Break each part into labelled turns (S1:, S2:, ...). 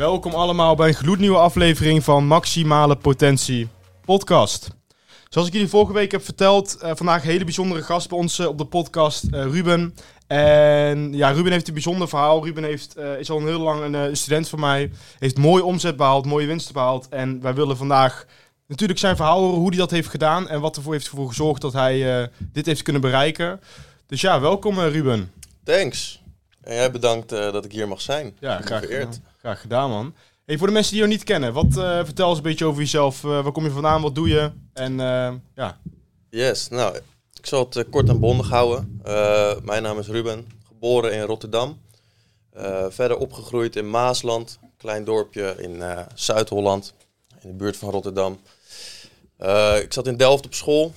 S1: Welkom allemaal bij een gloednieuwe aflevering van Maximale Potentie Podcast. Zoals ik jullie vorige week heb verteld, uh, vandaag een hele bijzondere gast bij ons uh, op de podcast, uh, Ruben. En ja, Ruben heeft een bijzonder verhaal. Ruben heeft, is al een heel lang een student van mij, heeft mooie omzet behaald, mooie winsten behaald. En wij willen vandaag natuurlijk zijn verhaal horen, hoe hij dat heeft gedaan en wat ervoor heeft ervoor gezorgd dat hij dit heeft kunnen bereiken. Dus ja, welkom Ruben.
S2: Thanks. En jij bedankt dat ik hier mag zijn.
S1: Ja, graag gedaan. Graag gedaan man. Hey, voor de mensen die jou niet kennen, wat, uh, vertel eens een beetje over jezelf. Uh, waar kom je vandaan, wat doe je? En uh, ja.
S2: Yes, nou, ik zal het kort en bondig houden. mijn naam is Ruben, geboren in Rotterdam. verder opgegroeid in Maasland, klein dorpje in Zuid-Holland, in de buurt van Rotterdam. ik zat in Delft op school,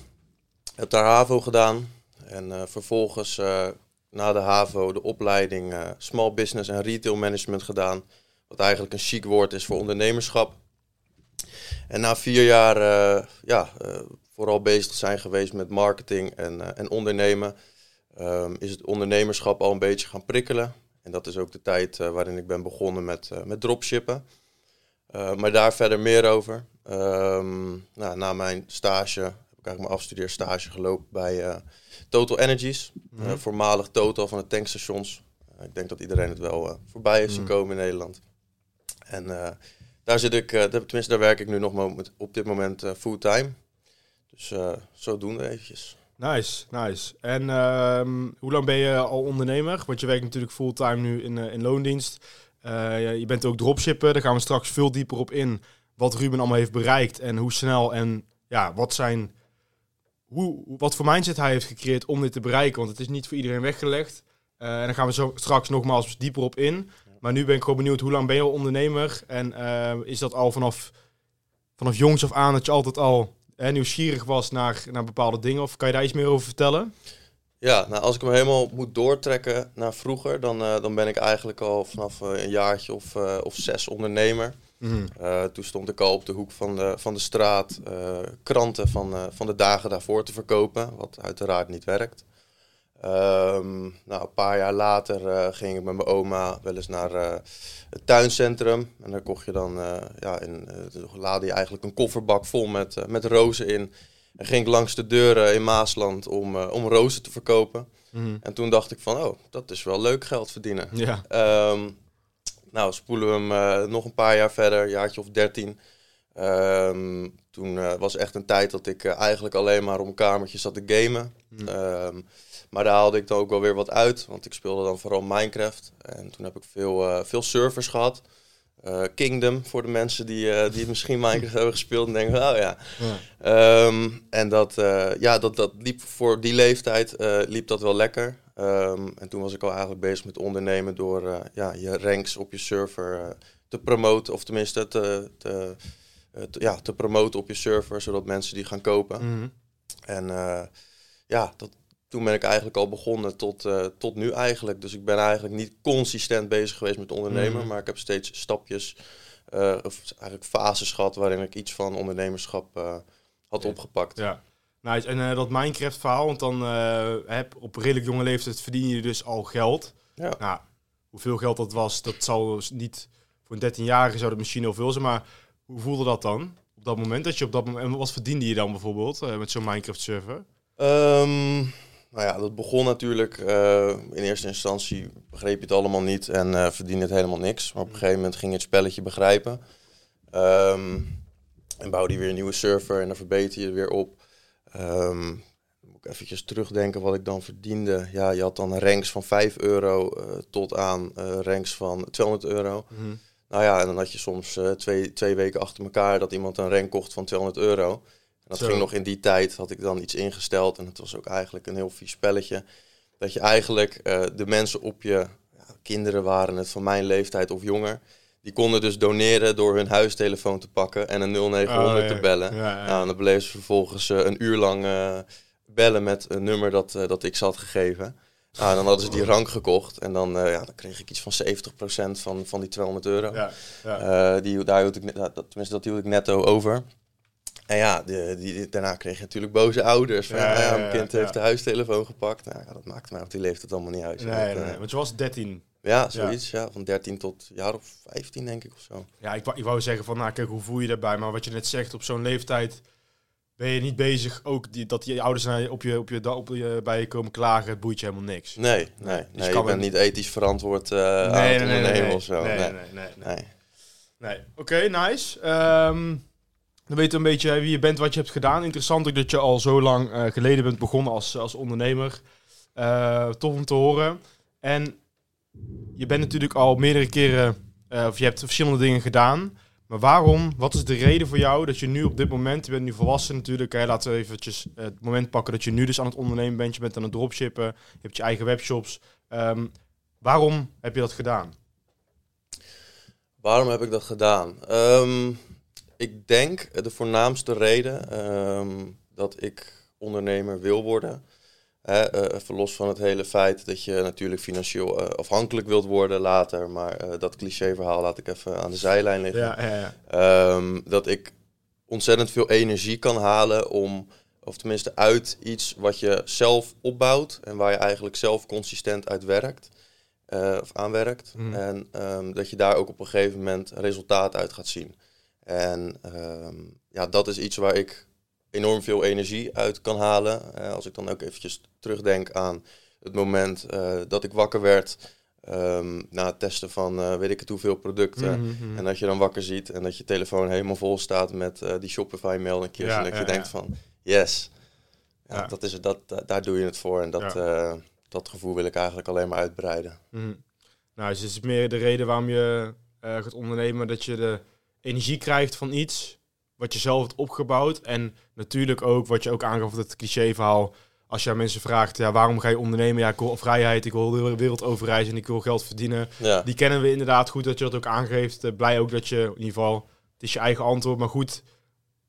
S2: heb daar HAVO gedaan. En vervolgens na de HAVO de opleiding Small Business en Retail Management gedaan wat eigenlijk een chic woord is voor ondernemerschap. En na vier jaar uh, ja, uh, vooral bezig zijn geweest met marketing en, uh, en ondernemen, um, is het ondernemerschap al een beetje gaan prikkelen. En dat is ook de tijd waarin ik ben begonnen met, met dropshippen. maar daar verder meer over. Um, nou, na mijn stage heb ik eigenlijk mijn afstudeerstage gelopen bij Total Energies. Mm -hmm. voormalig Total van de tankstations. ik denk dat iedereen het wel voorbij is zien mm. komen in Nederland. En uh, daar zit ik, uh, tenminste daar werk ik nu nog op dit moment uh, fulltime. Dus zo doen we eventjes.
S1: Nice, nice. En um, hoe lang ben je al ondernemer? Want je werkt natuurlijk fulltime nu in, in loondienst. je bent ook dropshipper, daar gaan we straks veel dieper op in. Wat Ruben allemaal heeft bereikt en hoe snel en ja, wat zijn... Hoe, wat voor mindset hij heeft gecreëerd om dit te bereiken. Want het is niet voor iedereen weggelegd. en daar gaan we zo straks nogmaals dieper op in. Maar nu ben ik gewoon benieuwd, hoe lang ben je al ondernemer? En uh, is dat al vanaf, vanaf jongs af aan dat je altijd al hè, nieuwsgierig was naar, naar bepaalde dingen? Of kan je daar iets meer over vertellen?
S2: Ja, nou, als ik hem helemaal moet doortrekken naar vroeger, dan, uh, dan ben ik eigenlijk al vanaf uh, een jaartje of, of zes ondernemer. Mm -hmm. toen stond ik al op de hoek van de, van de straat kranten van, van de dagen daarvoor te verkopen, wat uiteraard niet werkt. Um, nou, een paar jaar later uh, ging ik met mijn oma wel eens naar uh, het tuincentrum. En daar kocht je dan, uh, ja, in, laadde je eigenlijk een kofferbak vol met, met rozen in. En ging ik langs de deuren in Maasland om, om rozen te verkopen. Mm. En toen dacht ik van, oh, dat is wel leuk geld verdienen. Ja. Um, nou, spoelen we hem nog een paar jaar verder, jaartje of dertien. Um, toen was echt een tijd dat ik eigenlijk alleen maar om kamertjes zat te gamen. Mm. Maar daar haalde ik dan ook wel weer wat uit, want ik speelde dan vooral Minecraft. En toen heb ik veel, uh, veel servers gehad. Kingdom, voor de mensen die, die misschien Minecraft hebben gespeeld en denken, oh ja. ja. Um, en dat, ja, dat, dat liep voor die leeftijd liep dat wel lekker. Um, en toen was ik al eigenlijk bezig met ondernemen door ja, je ranks op je server te promoten. Of tenminste te, te, te, ja, te promoten op je server, zodat mensen die gaan kopen. Mm -hmm. En ja, dat, toen ben ik eigenlijk al begonnen tot, uh, tot nu eigenlijk. Dus ik ben eigenlijk niet consistent bezig geweest met ondernemen, mm. maar ik heb steeds stapjes, uh, of eigenlijk fases gehad waarin ik iets van ondernemerschap uh, had ja. opgepakt.
S1: Ja. Nice. En dat Minecraft verhaal, want dan heb op redelijk jonge leeftijd verdien je dus al geld. Ja. Nou, hoeveel geld dat was, dat zou niet voor een 13-jarige zou dat misschien heel veel zijn, maar hoe voelde dat dan? Op dat moment dat je op dat moment, en wat verdiende je dan bijvoorbeeld met zo'n Minecraft server?
S2: Um, nou ja, dat begon natuurlijk. Uh, in eerste instantie begreep je het allemaal niet en uh, verdiende het helemaal niks. Maar op een gegeven moment ging je het spelletje begrijpen. Um, en bouwde je weer een nieuwe server en dan verbeter je weer op. Um, moet ik eventjes terugdenken wat ik dan verdiende. Ja, je had dan ranks van 5 euro uh, tot aan ranks van 200 euro. Mm -hmm. Nou ja, en dan had je soms twee, twee weken achter elkaar dat iemand een rank kocht van 200 euro. En dat ging nog in die tijd, had ik dan iets ingesteld. En het was ook eigenlijk een heel vies spelletje. Dat je eigenlijk uh, de mensen op je ja, kinderen waren het van mijn leeftijd of jonger. Die konden dus doneren door hun huistelefoon te pakken en een 0900
S1: Oh, ja.
S2: te bellen.
S1: Ja.
S2: Nou, en dan bleef ze vervolgens eh, een uur lang eh, bellen met een nummer dat, eh, dat ik ze had gegeven. Nou, dan hadden ze die rank gekocht en dan, eh, ja, dan kreeg ik iets van 70% van, van die 200 euro.
S1: Ja, ja.
S2: Eh, die, daar hield ik, net- dat, tenminste, dat hield ik netto over. En ja, die, die, daarna kreeg je natuurlijk boze ouders. Van,
S1: Ja,
S2: mijn kind
S1: ja.
S2: heeft de huistelefoon gepakt. Nou, ja, dat maakte mij op die leeftijd allemaal niet uit.
S1: Nee, nee,
S2: eh,
S1: want je was 13.
S2: ja, zoiets. Ja. van 13 tot jaar of 15 denk ik of zo.
S1: Ja, ik, wou- ik wou zeggen van, nou kijk, hoe voel je daarbij? Maar wat je net zegt, op zo'n leeftijd ben je niet bezig ook die, dat je ouders naar je- op je, op je, op je, bij je komen klagen. Het boeit je helemaal niks.
S2: Nee, nee,
S1: Dus
S2: nee.
S1: kan
S2: ik ben
S1: het-
S2: niet ethisch verantwoord aan het ondernemen of zo.
S1: Nee,
S2: Nee,
S1: nee, nee. nee,
S2: nee.
S1: Nee. Oké, nice. Ehm, dan weten we een beetje wie je bent, wat je hebt gedaan. Interessant ook dat je al zo lang eh, geleden bent begonnen als, als ondernemer. Eh, tof om te horen. En je bent natuurlijk al meerdere keren, of je hebt verschillende dingen gedaan. Maar waarom, wat is de reden voor jou dat je nu op dit moment, je bent nu volwassen natuurlijk, hè, laten we eventjes eh, het moment pakken dat je nu dus aan het ondernemen bent. Je bent aan het dropshippen, je hebt je eigen webshops. Ehm, waarom heb je dat gedaan?
S2: Waarom heb ik dat gedaan? Ehm, ik denk de voornaamste reden ehm, dat ik ondernemer wil worden. Hè, eh, even los van het hele feit dat je natuurlijk financieel eh, afhankelijk wilt worden later. Maar eh, dat clichéverhaal laat ik even aan de zijlijn liggen.
S1: Ja, ja, ja.
S2: Ehm, dat ik ontzettend veel energie kan halen om, of tenminste uit iets wat je zelf opbouwt en waar je eigenlijk zelf consistent uit werkt, of aan werkt.
S1: Mhm.
S2: En ehm, dat je daar ook op een gegeven moment resultaat uit gaat zien. En ehm, ja, dat is iets waar ik enorm veel energie uit kan halen. Eh, als ik dan ook eventjes terugdenk aan het moment eh, dat ik wakker werd ehm, na het testen van eh, weet ik het hoeveel producten.
S1: Mhm, mhm.
S2: En dat je dan wakker ziet en dat je telefoon helemaal vol staat met die Shopify mailingjes.
S1: Ja,
S2: en dat
S1: ja,
S2: je denkt van, yes. Dat is het, dat, da- daar doe je het voor. En dat, dat gevoel wil ik eigenlijk alleen maar uitbreiden.
S1: Mhm. Nou, dus het is meer de reden waarom je gaat ondernemen, dat je de energie krijgt van iets wat je zelf hebt opgebouwd. En natuurlijk ook, wat je ook aangaf, het clichéverhaal. Als je aan mensen vraagt, ja, waarom ga je ondernemen? Ja, ik wil vrijheid, ik wil de hele wereld overreizen en ik wil geld verdienen.
S2: Ja,
S1: Die kennen we inderdaad goed dat je dat ook aangeeft. Eh, blij ook dat je, in ieder geval, het is je eigen antwoord, maar goed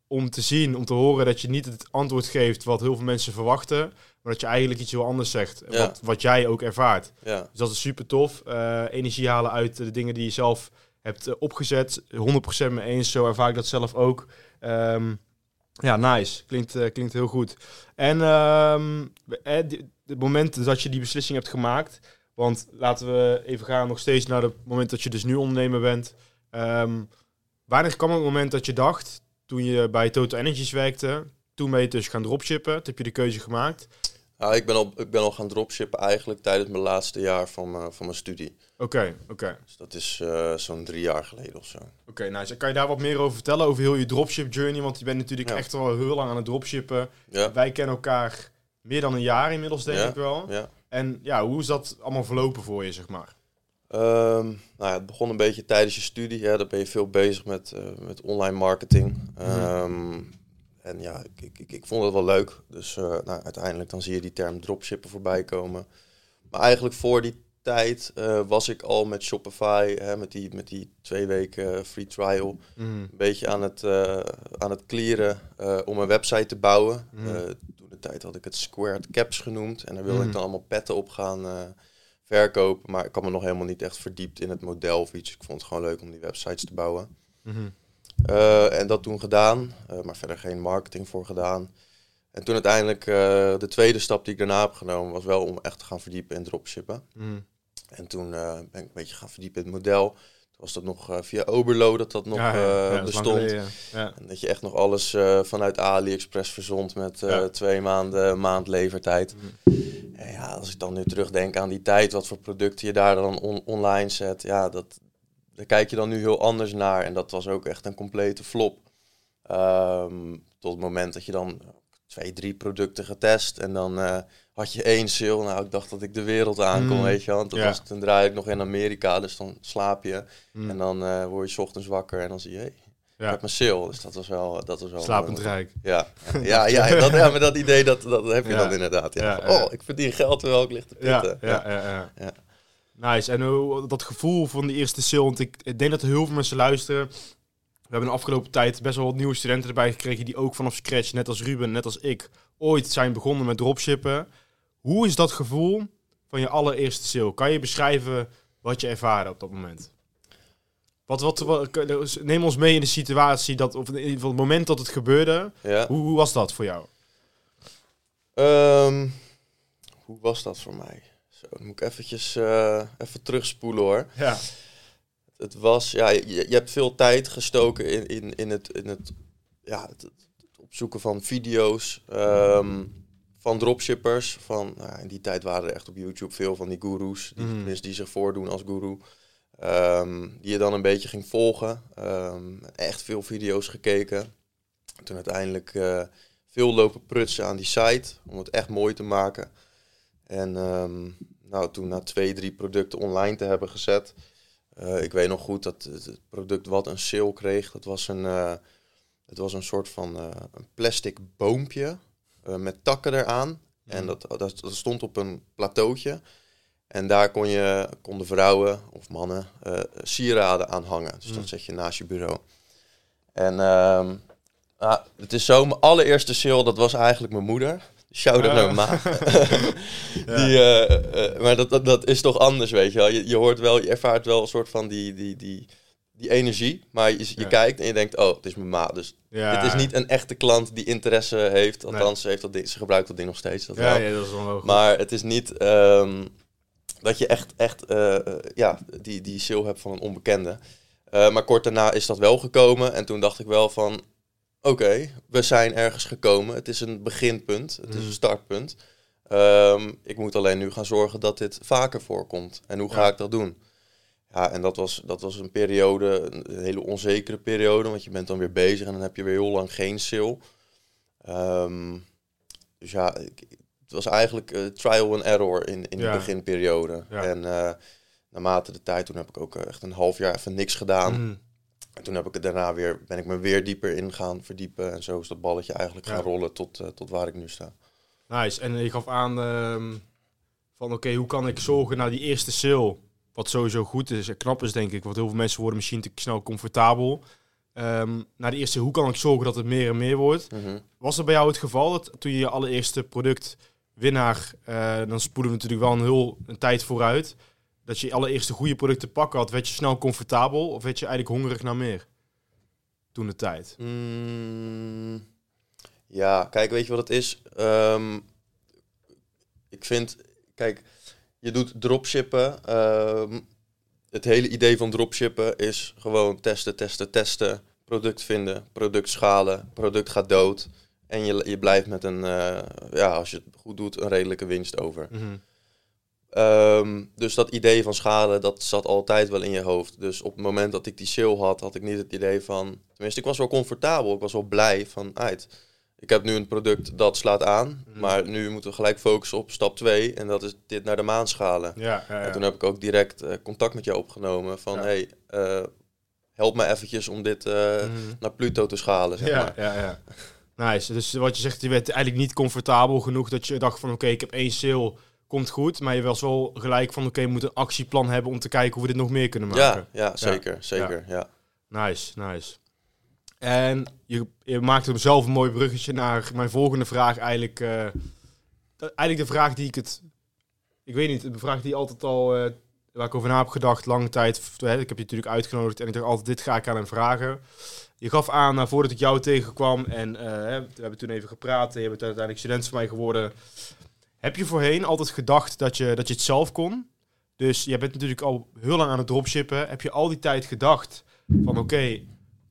S1: om te zien, om te horen dat je niet het antwoord geeft wat heel veel mensen verwachten, maar dat je eigenlijk iets heel anders zegt,
S2: Ja.
S1: wat, wat jij ook ervaart.
S2: ja,
S1: Dus dat is super tof. Eh, energie halen uit de dingen die je zelf hebt eh, opgezet. 100% mee eens, zo ervaar ik dat zelf ook. Ehm, ja, nice. Klinkt, eh, klinkt heel goed. En ehm, eh, het moment dat je die beslissing hebt gemaakt, want laten we even gaan nog steeds naar het moment dat je dus nu ondernemer bent. Ehm, wanneer kwam het moment dat je dacht, toen je bij Total Energies werkte, toen ben je dus gaan dropshippen, toen heb je de keuze gemaakt.
S2: Nou, ik, ben al, ik ben al gaan dropshippen eigenlijk tijdens mijn laatste jaar van, mijn- van mijn studie.
S1: Oké, oké.
S2: Dus dat is eh, zo'n drie jaar geleden of zo.
S1: Oké, nice. Kan je daar wat meer over vertellen? Over heel je dropship journey? Want je bent natuurlijk
S2: Ja.
S1: echt al heel lang aan het dropshippen.
S2: Ja,
S1: Wij kennen elkaar meer dan een jaar inmiddels, denk
S2: Ja.
S1: ik wel.
S2: ja.
S1: En ja, hoe is dat allemaal verlopen voor je, zeg maar?
S2: Ehm, nou ja, het begon een beetje tijdens je studie. Ja, dan ben je veel bezig met, eh, met online marketing. Ehm, en ja, ik, ik, ik, vond het wel leuk. Dus eh, nou, uiteindelijk dan zie je die term dropshippen voorbij komen. Maar eigenlijk voor die tijd eh, was ik al met Shopify, hè, met, die, met die twee weken free trial, een beetje aan het, eh, aan het clearen eh, om een website te bouwen. Eh, toen de tijd had ik het Squared Caps genoemd. En daar wilde
S1: Mhm.
S2: ik dan allemaal petten op gaan eh, verkopen. Maar ik had me nog helemaal niet echt verdiept in het model of iets. Ik vond het gewoon leuk om die websites te bouwen.
S1: Mhm.
S2: Eh, en dat toen gedaan, eh, maar verder geen marketing voor gedaan. En toen uiteindelijk eh, de tweede stap die ik daarna heb genomen was wel om echt te gaan verdiepen in dropshippen.
S1: Mhm.
S2: En toen ben ik een beetje gaan verdiepen in het model. Toen was dat nog via Oberlo dat dat nog
S1: Ja, ja, dat
S2: bestond.
S1: geleden.
S2: En dat je echt nog alles vanuit AliExpress verzond met twee maanden maand levertijd.
S1: Mhm.
S2: En ja, als ik dan nu terugdenk aan die tijd, wat voor producten je daar dan on- online zet, ja, dat, daar kijk je dan nu heel anders naar. En dat was ook echt een complete flop. Ehm, tot het moment dat je dan twee, drie producten getest en dan eh, had je één sale. Nou, ik dacht dat ik de wereld aan kon,
S1: Mm.
S2: weet je. Want dat
S1: Ja.
S2: was, toen draai ik nog in Amerika, dus dan slaap je.
S1: Mhm.
S2: En dan eh, word je 's ochtends wakker en dan zie je, hey, ik
S1: Ja.
S2: heb mijn sale. Dus dat was wel... Dat was wel
S1: Slapend rijk.
S2: ja, ja, ja, dat, ja, maar dat idee dat, dat heb je
S1: Ja.
S2: dan inderdaad. Ja.
S1: Ja, ja.
S2: oh, ik verdien geld terwijl ik lig te
S1: Ja,
S2: pitten.
S1: ja, ja, ja. Nice. En hoe, dat gevoel van de eerste sale, want ik, ik denk dat er heel veel mensen luisteren. We hebben de afgelopen tijd best wel wat nieuwe studenten erbij gekregen die ook vanaf scratch, net als Ruben, net als ik, ooit zijn begonnen met dropshippen. Hoe is dat gevoel van je allereerste sale? Kan je beschrijven wat je ervaren op dat moment? Wat, wat, wat, neem ons mee in de situatie, dat, of in ieder geval het moment dat het gebeurde.
S2: Ja.
S1: Hoe, hoe was dat voor jou?
S2: Ehm, hoe was dat voor mij? Zo, dan moet ik eventjes eh, even terugspoelen hoor.
S1: Ja.
S2: Het was, ja, je, je hebt veel tijd gestoken in, in, in, het, in het, ja, het, het opzoeken van video's ehm, van dropshippers. Van, nou, in die tijd waren er echt op YouTube veel van die gurus, die, tenminste die zich voordoen als guru. ehm, die je dan een beetje ging volgen. Ehm, echt veel video's gekeken. Toen uiteindelijk eh, veel lopen prutsen aan die site om het echt mooi te maken. En ehm, nou, toen na twee, drie producten online te hebben gezet. eh, ik weet nog goed dat het product wat een sale kreeg, dat was een, eh, het was een soort van eh, een plastic boompje met takken eraan. En dat, dat, dat stond op een plateautje. En daar kon je, konden vrouwen of mannen sieraden aan hangen. Dus dat zet je naast je bureau. En ehm, ah, het is zo, mijn allereerste sale, dat was eigenlijk mijn moeder. Shout-out
S1: Ah.
S2: naar mijn ma. die, eh, eh, maar dat, dat, dat is toch anders, weet je wel. Je, je hoort wel, je ervaart wel een soort van die, die, die, die energie. Maar je, je
S1: Ja.
S2: kijkt en je denkt, oh, het is mijn ma. Dus
S1: ja.
S2: het is niet een echte klant die interesse heeft. Althans, ze, heeft dat ding, ze gebruikt dat ding nog steeds. Dat
S1: Ja,
S2: wel.
S1: ja, dat is.
S2: Maar het is niet ehm, dat je echt, echt eh, ja, die, die sale hebt van een onbekende. Maar kort daarna is dat wel gekomen. En toen dacht ik wel van... Oké, we zijn ergens gekomen. Het is een beginpunt. Het is
S1: Mhm.
S2: een startpunt. Ehm, ik moet alleen nu gaan zorgen dat dit vaker voorkomt. En hoe ga ik dat doen? Ja, en dat was, dat was een periode, een hele onzekere periode. Want je bent dan weer bezig en dan heb je weer heel lang geen sale. Ehm, dus ja, ik, het was eigenlijk eh, trial and error in, in
S1: Ja.
S2: de beginperiode.
S1: Ja.
S2: En eh, naarmate de tijd, toen heb ik ook eh, echt een half jaar even niks gedaan.
S1: Mhm.
S2: En toen heb ik het daarna weer, ben ik me weer dieper in gaan verdiepen. En zo is dat balletje eigenlijk
S1: Ja.
S2: gaan rollen tot, eh, tot waar ik nu sta.
S1: Nice. En je gaf aan ehm, van oké, hoe kan ik zorgen naar die eerste sale, wat sowieso goed is en knap is denk ik, want heel veel mensen worden misschien te snel comfortabel. Ehm naar de eerste, hoe kan ik zorgen dat het meer en meer wordt?
S2: Mhm.
S1: Was dat bij jou het geval dat toen je je allereerste product winnaar, eh, dan spoelen we natuurlijk wel een heel een tijd vooruit, dat je je allereerste goede producten pakken had, werd je snel comfortabel of werd je eigenlijk hongerig naar meer? Toen de tijd.
S2: Mm, ja, kijk, weet je wat het is? Ehm, ik vind, kijk, je doet dropshippen. ehm, het hele idee van dropshippen is gewoon testen, testen, testen. Product vinden, product schalen, product gaat dood. En je, je blijft met een, eh, ja, als je het goed doet, een redelijke winst over.
S1: Mhm.
S2: Ehm, dus dat idee van schalen, dat zat altijd wel in je hoofd. Dus op het moment dat ik die sale had, had ik niet het idee van... Tenminste, ik was wel comfortabel. Ik was wel blij van, uit. Ik heb nu een product dat slaat aan.
S1: Mhm.
S2: Maar nu moeten we gelijk focussen op stap 2. En dat is dit naar de maan schalen.
S1: Ja, ja, ja.
S2: En toen heb ik ook direct eh, contact met jou opgenomen. Van, hey, eh, help me eventjes om dit eh,
S1: Mhm.
S2: naar Pluto te schalen, zeg
S1: ja,
S2: maar.
S1: ja, ja. Nice. Dus wat je zegt, je werd eigenlijk niet comfortabel genoeg dat je dacht van oké, ik heb één sale, komt goed. Maar je was wel gelijk van oké, we moeten een actieplan hebben om te kijken hoe we dit nog meer kunnen maken.
S2: Ja, ja, zeker, zeker, ja.
S1: Nice, nice. En je, je maakte hem zelf een mooi bruggetje naar mijn volgende vraag. Eigenlijk, eh, eigenlijk de vraag die ik het... Ik weet niet, de vraag die altijd al... eh, waar ik over na heb gedacht, lange tijd. Hè, ik heb je natuurlijk uitgenodigd en ik dacht altijd, dit ga ik aan hem vragen. Je gaf aan, nou, voordat ik jou tegenkwam en eh, we hebben toen even gepraat. En je bent uiteindelijk student van mij geworden. Heb je voorheen altijd gedacht dat je, dat je het zelf kon? Dus jij bent natuurlijk al heel lang aan het dropshippen. Heb je al die tijd gedacht van oké,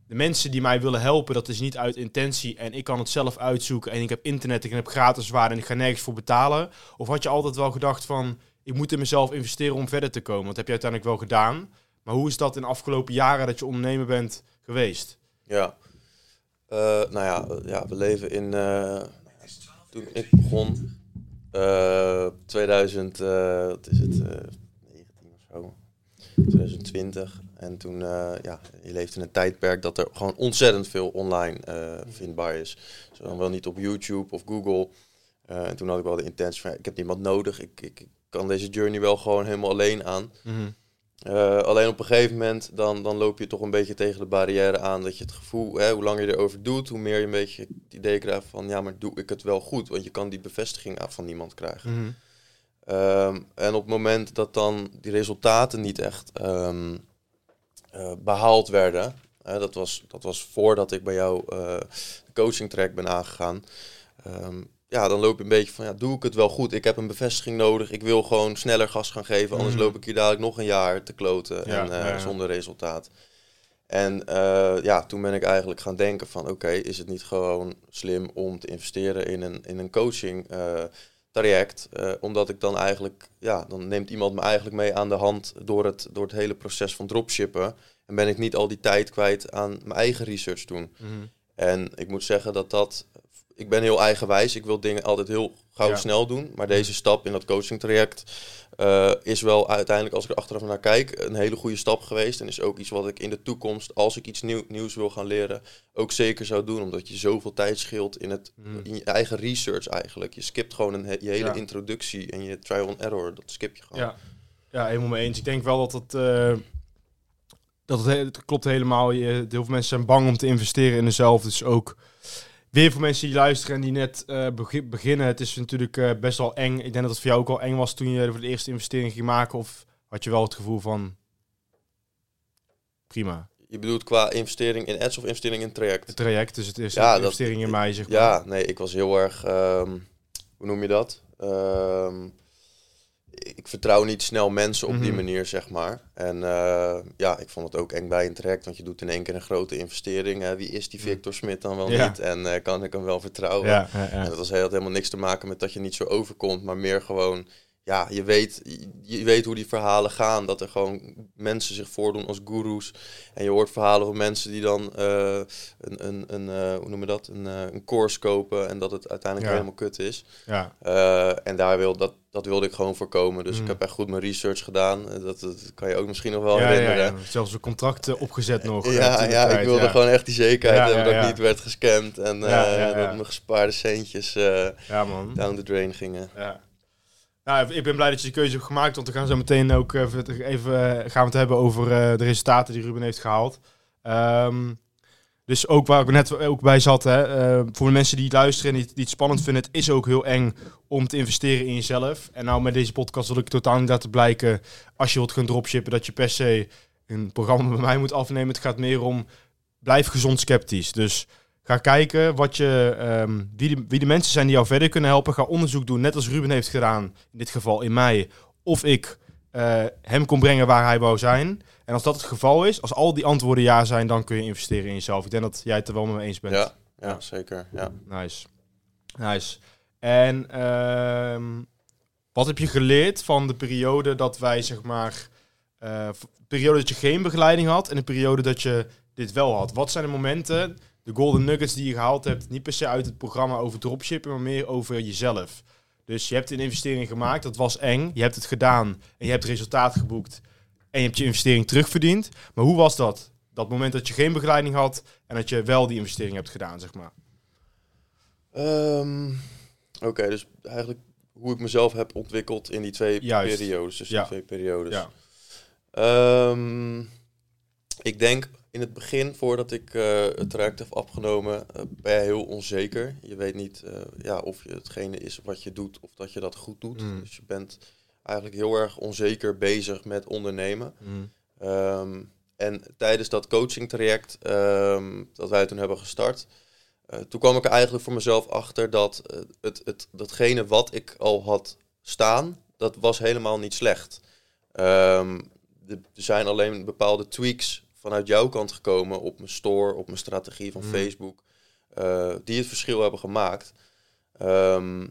S1: de mensen die mij willen helpen, dat is niet uit intentie en ik kan het zelf uitzoeken en ik heb internet, ik heb gratis waarde en ik ga nergens voor betalen? Of had je altijd wel gedacht van ik moet in mezelf investeren om verder te komen? Dat heb je uiteindelijk wel gedaan. Maar hoe is dat in de afgelopen jaren dat je ondernemer bent geweest?
S2: Ja. Eh, nou ja, ja, we leven in. eh, toen ik begon, eh 2000, eh, wat is het, eh 19 of zo, 2020. En toen, eh, ja, je leeft in een tijdperk dat er gewoon ontzettend veel online eh, vindbaar is. Zo dan wel niet op YouTube of Google. Eh, en toen had ik wel de intentie van, ik heb niemand nodig. Ik, ik, ik kan deze journey wel gewoon helemaal alleen aan.
S1: Mhm.
S2: Eh, alleen op een gegeven moment dan, dan loop je toch een beetje tegen de barrière aan dat je het gevoel, hè, hoe langer je erover doet, hoe meer je een beetje het idee krijgt van ja, maar doe ik het wel goed? Want je kan die bevestiging van niemand krijgen.
S1: Mhm.
S2: Ehm, en op het moment dat dan die resultaten niet echt ehm, eh, behaald werden, hè, dat, was, dat was voordat ik bij jou de coaching track ben aangegaan. Ehm, ja, dan loop je een beetje van, ja, doe ik het wel goed? Ik heb een bevestiging nodig. Ik wil gewoon sneller gas gaan geven. Anders
S1: Mhm.
S2: loop ik hier dadelijk nog een jaar te kloten
S1: Ja,
S2: en, eh,
S1: ja, ja.
S2: zonder resultaat. En eh, ja, toen ben ik eigenlijk gaan denken van, oké, is het niet gewoon slim om te investeren in een, in een coaching eh, traject? Omdat ik dan eigenlijk, ja, dan neemt iemand me eigenlijk mee aan de hand door het, door het hele proces van dropshippen. En ben ik niet al die tijd kwijt aan mijn eigen research doen.
S1: Mhm.
S2: En ik moet zeggen dat dat. Ik ben heel eigenwijs. Ik wil dingen altijd heel gauw
S1: Ja.
S2: snel doen. Maar deze stap in dat coaching traject eh, is wel uiteindelijk, als ik er achteraf naar kijk, een hele goede stap geweest. En is ook iets wat ik in de toekomst, als ik iets nieuw, nieuws wil gaan leren, ook zeker zou doen. Omdat je zoveel tijd scheelt in, het,
S1: Mhm.
S2: in je eigen research eigenlijk. Je skipt gewoon een, je hele
S1: Ja.
S2: introductie en je trial and error. Dat skip je gewoon.
S1: Ja. ja, helemaal mee eens. Ik denk wel dat het, eh, dat het, he- het klopt helemaal. Je, heel veel mensen zijn bang om te investeren in zichzelf. Dus ook weer voor mensen die luisteren en die net eh, begi- beginnen. Het is natuurlijk eh, best wel eng. Ik denk dat het voor jou ook al eng was toen je voor de eerste investering ging maken. Of had je wel het gevoel van prima.
S2: Je bedoelt qua investering in ads of investering in traject?
S1: Het traject, dus het is
S2: Ja, dat-
S1: investering in mij, zeg maar.
S2: Ja, nee, ik was heel erg, ehm, hoe noem je dat? Ehm, ik vertrouw niet snel mensen op die
S1: Mhm.
S2: manier, zeg maar. En eh, ja, ik vond het ook eng bij een traject, want je doet in één keer een grote investering. Hè. Wie is die Victor Smit dan wel
S1: Ja.
S2: niet? En eh, kan ik hem wel vertrouwen?
S1: Ja.
S2: En dat was helemaal niks te maken met dat je niet zo overkomt, maar meer gewoon, ja, je weet, je, weet hoe die verhalen gaan. Dat er gewoon mensen zich voordoen als goeroes. En je hoort verhalen van mensen die dan eh, een, een, een eh, hoe noem je dat, een, eh, een course kopen en dat het uiteindelijk
S1: Ja.
S2: helemaal kut is.
S1: ja.
S2: En daar wil, dat, dat wilde ik gewoon voorkomen. Dus
S1: Mm.
S2: ik heb echt goed mijn research gedaan. Dat, dat kan je ook misschien nog wel
S1: Ja, ja,
S2: herinneren.
S1: ja. Zelfs een contract opgezet nog.
S2: Ja, ja,
S1: tijd,
S2: ik wilde gewoon echt die zekerheid hebben dat ik niet werd gescamd en dat mijn gespaarde centjes
S1: Ja, man.
S2: down the drain gingen.
S1: Ja. Nou, ik ben blij dat je die keuze hebt gemaakt, want we gaan zo meteen ook even, even eh, gaan we het hebben over eh, de resultaten die Ruben heeft gehaald. Ehm, dus ook waar ik net ook bij zat, hè, eh, voor de mensen die luisteren en die, die het spannend vinden, het is ook heel eng om te investeren in jezelf. En nou met deze podcast wil ik totaal niet laten blijken, als je wilt gaan dropshippen, dat je per se een programma bij mij moet afnemen. Het gaat meer om, blijf gezond sceptisch. Dus Ga kijken wat je, ehm, wie, de, wie de mensen zijn die jou verder kunnen helpen. Ga onderzoek doen, net als Ruben heeft gedaan, in dit geval in mei. Of ik eh, hem kon brengen waar hij wou zijn. En als dat het geval is, als al die antwoorden ja zijn, dan kun je investeren in jezelf. Ik denk dat jij het er wel mee eens bent.
S2: Ja, ja, zeker. Ja.
S1: Nice. Nice. En ehm, wat heb je geleerd van de periode dat wij, zeg maar, eh, v- periode dat je geen begeleiding had en de periode dat je dit wel had? Wat zijn de momenten, de golden nuggets die je gehaald hebt, niet per se uit het programma over dropshippen, maar meer over jezelf? Dus je hebt een investering gemaakt, dat was eng, je hebt het gedaan en je hebt resultaat geboekt en je hebt je investering terugverdiend. Maar hoe was dat? Dat moment dat je geen begeleiding had en dat je wel die investering hebt gedaan, zeg maar.
S2: Ehm, Oké, dus eigenlijk hoe ik mezelf heb ontwikkeld in die twee
S1: Juist.
S2: periodes. Dus
S1: Ja.
S2: die twee periodes.
S1: Ja.
S2: Ehm, ik denk in het begin, voordat ik eh, het traject heb afgenomen, eh, ben je heel onzeker. Je weet niet eh, ja, of je hetgene is wat je doet of dat je dat goed doet.
S1: Mm.
S2: Dus je bent eigenlijk heel erg onzeker bezig met ondernemen. Ehm, en tijdens dat coaching traject ehm, dat wij toen hebben gestart, toen kwam ik er eigenlijk voor mezelf achter dat het, het, datgene wat ik al had staan, dat was helemaal niet slecht. Ehm, er zijn alleen bepaalde tweaks vanuit jouw kant gekomen op mijn store, op mijn strategie van
S1: Mhm.
S2: Facebook, eh, die het verschil hebben gemaakt. Ehm,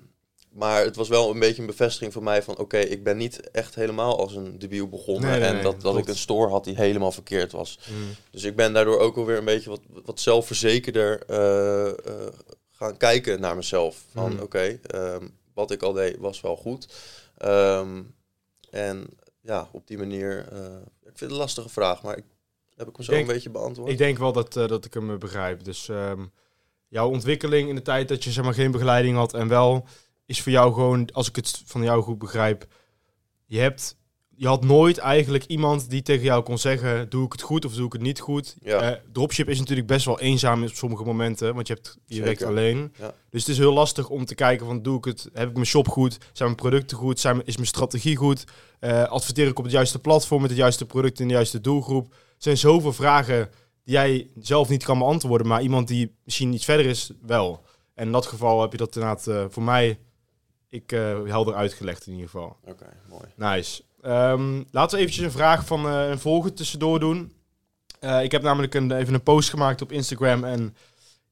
S2: maar het was wel een beetje een bevestiging voor mij van oké, ik ben niet echt helemaal als een debiel begonnen.
S1: Nee, nee,
S2: en
S1: nee,
S2: dat, dat ik een store had die helemaal verkeerd was.
S1: Mm.
S2: Dus ik ben daardoor ook alweer een beetje wat, wat zelfverzekerder eh, eh, gaan kijken naar mezelf. Van
S1: Mhm.
S2: oké, ehm, wat ik al deed was wel goed. Ehm, en ja, op die manier, ik vind het een lastige vraag, maar ik, heb ik hem zo
S1: denk-
S2: een beetje beantwoord?
S1: Ik denk wel dat, eh, dat ik hem eh, begrijp. Dus ehm, jouw ontwikkeling in de tijd dat je zeg maar, geen begeleiding had en wel is voor jou gewoon, als ik het van jou goed begrijp, je hebt je had nooit eigenlijk iemand die tegen jou kon zeggen: doe ik het goed of doe ik het niet goed.
S2: Ja.
S1: Uh, dropship is natuurlijk best wel eenzaam op sommige momenten, want je, hebt, je werkt alleen.
S2: Ja.
S1: Dus het is heel lastig om te kijken van doe ik het, heb ik mijn shop goed, zijn mijn producten goed, zijn, is mijn strategie goed, uh, adverteer ik op het juiste platform met het juiste product in de juiste doelgroep. Er zijn zoveel vragen die jij zelf niet kan beantwoorden, maar iemand die misschien iets verder is wel. En in dat geval heb je dat inderdaad uh, voor mij ik helder uitgelegd in ieder geval.
S2: Oké, mooi.
S1: Nice. Um, laten we eventjes een vraag van uh, een volger tussendoor doen. Ik heb namelijk een, even een post gemaakt op Instagram en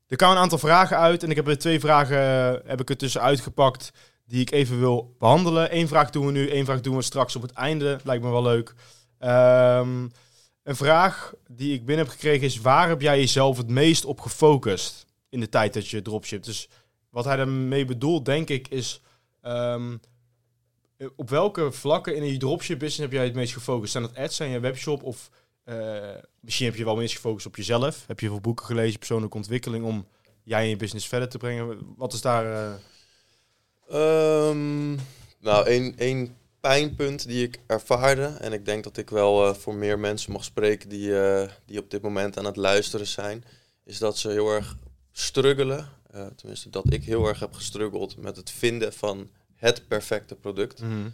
S1: er kwamen een aantal vragen uit. En ik heb er twee vragen heb ik er tussen uitgepakt die ik even wil behandelen. Eén vraag doen we nu, één vraag doen we straks op het einde. Lijkt me wel leuk. Um, een vraag die ik binnen heb gekregen is: waar heb jij jezelf het meest op gefocust in de tijd dat je dropshipt? Dus wat hij daarmee bedoelt, denk ik, is. Um, op welke vlakken in je dropship business heb jij het meest gefocust? Zijn dat ads, zijn je webshop of uh, misschien heb je wel meest gefocust op jezelf? Heb je veel boeken gelezen, persoonlijke ontwikkeling om jij en je business verder te brengen? Wat is daar? Uh...
S2: Um, nou, één pijnpunt die ik ervaarde en ik denk dat ik wel uh, voor meer mensen mag spreken die, die op dit moment aan het luisteren zijn, is dat ze heel erg struggelen. tenminste, dat ik heel erg heb gestruggeld met het vinden van het perfecte product.
S1: Mhm.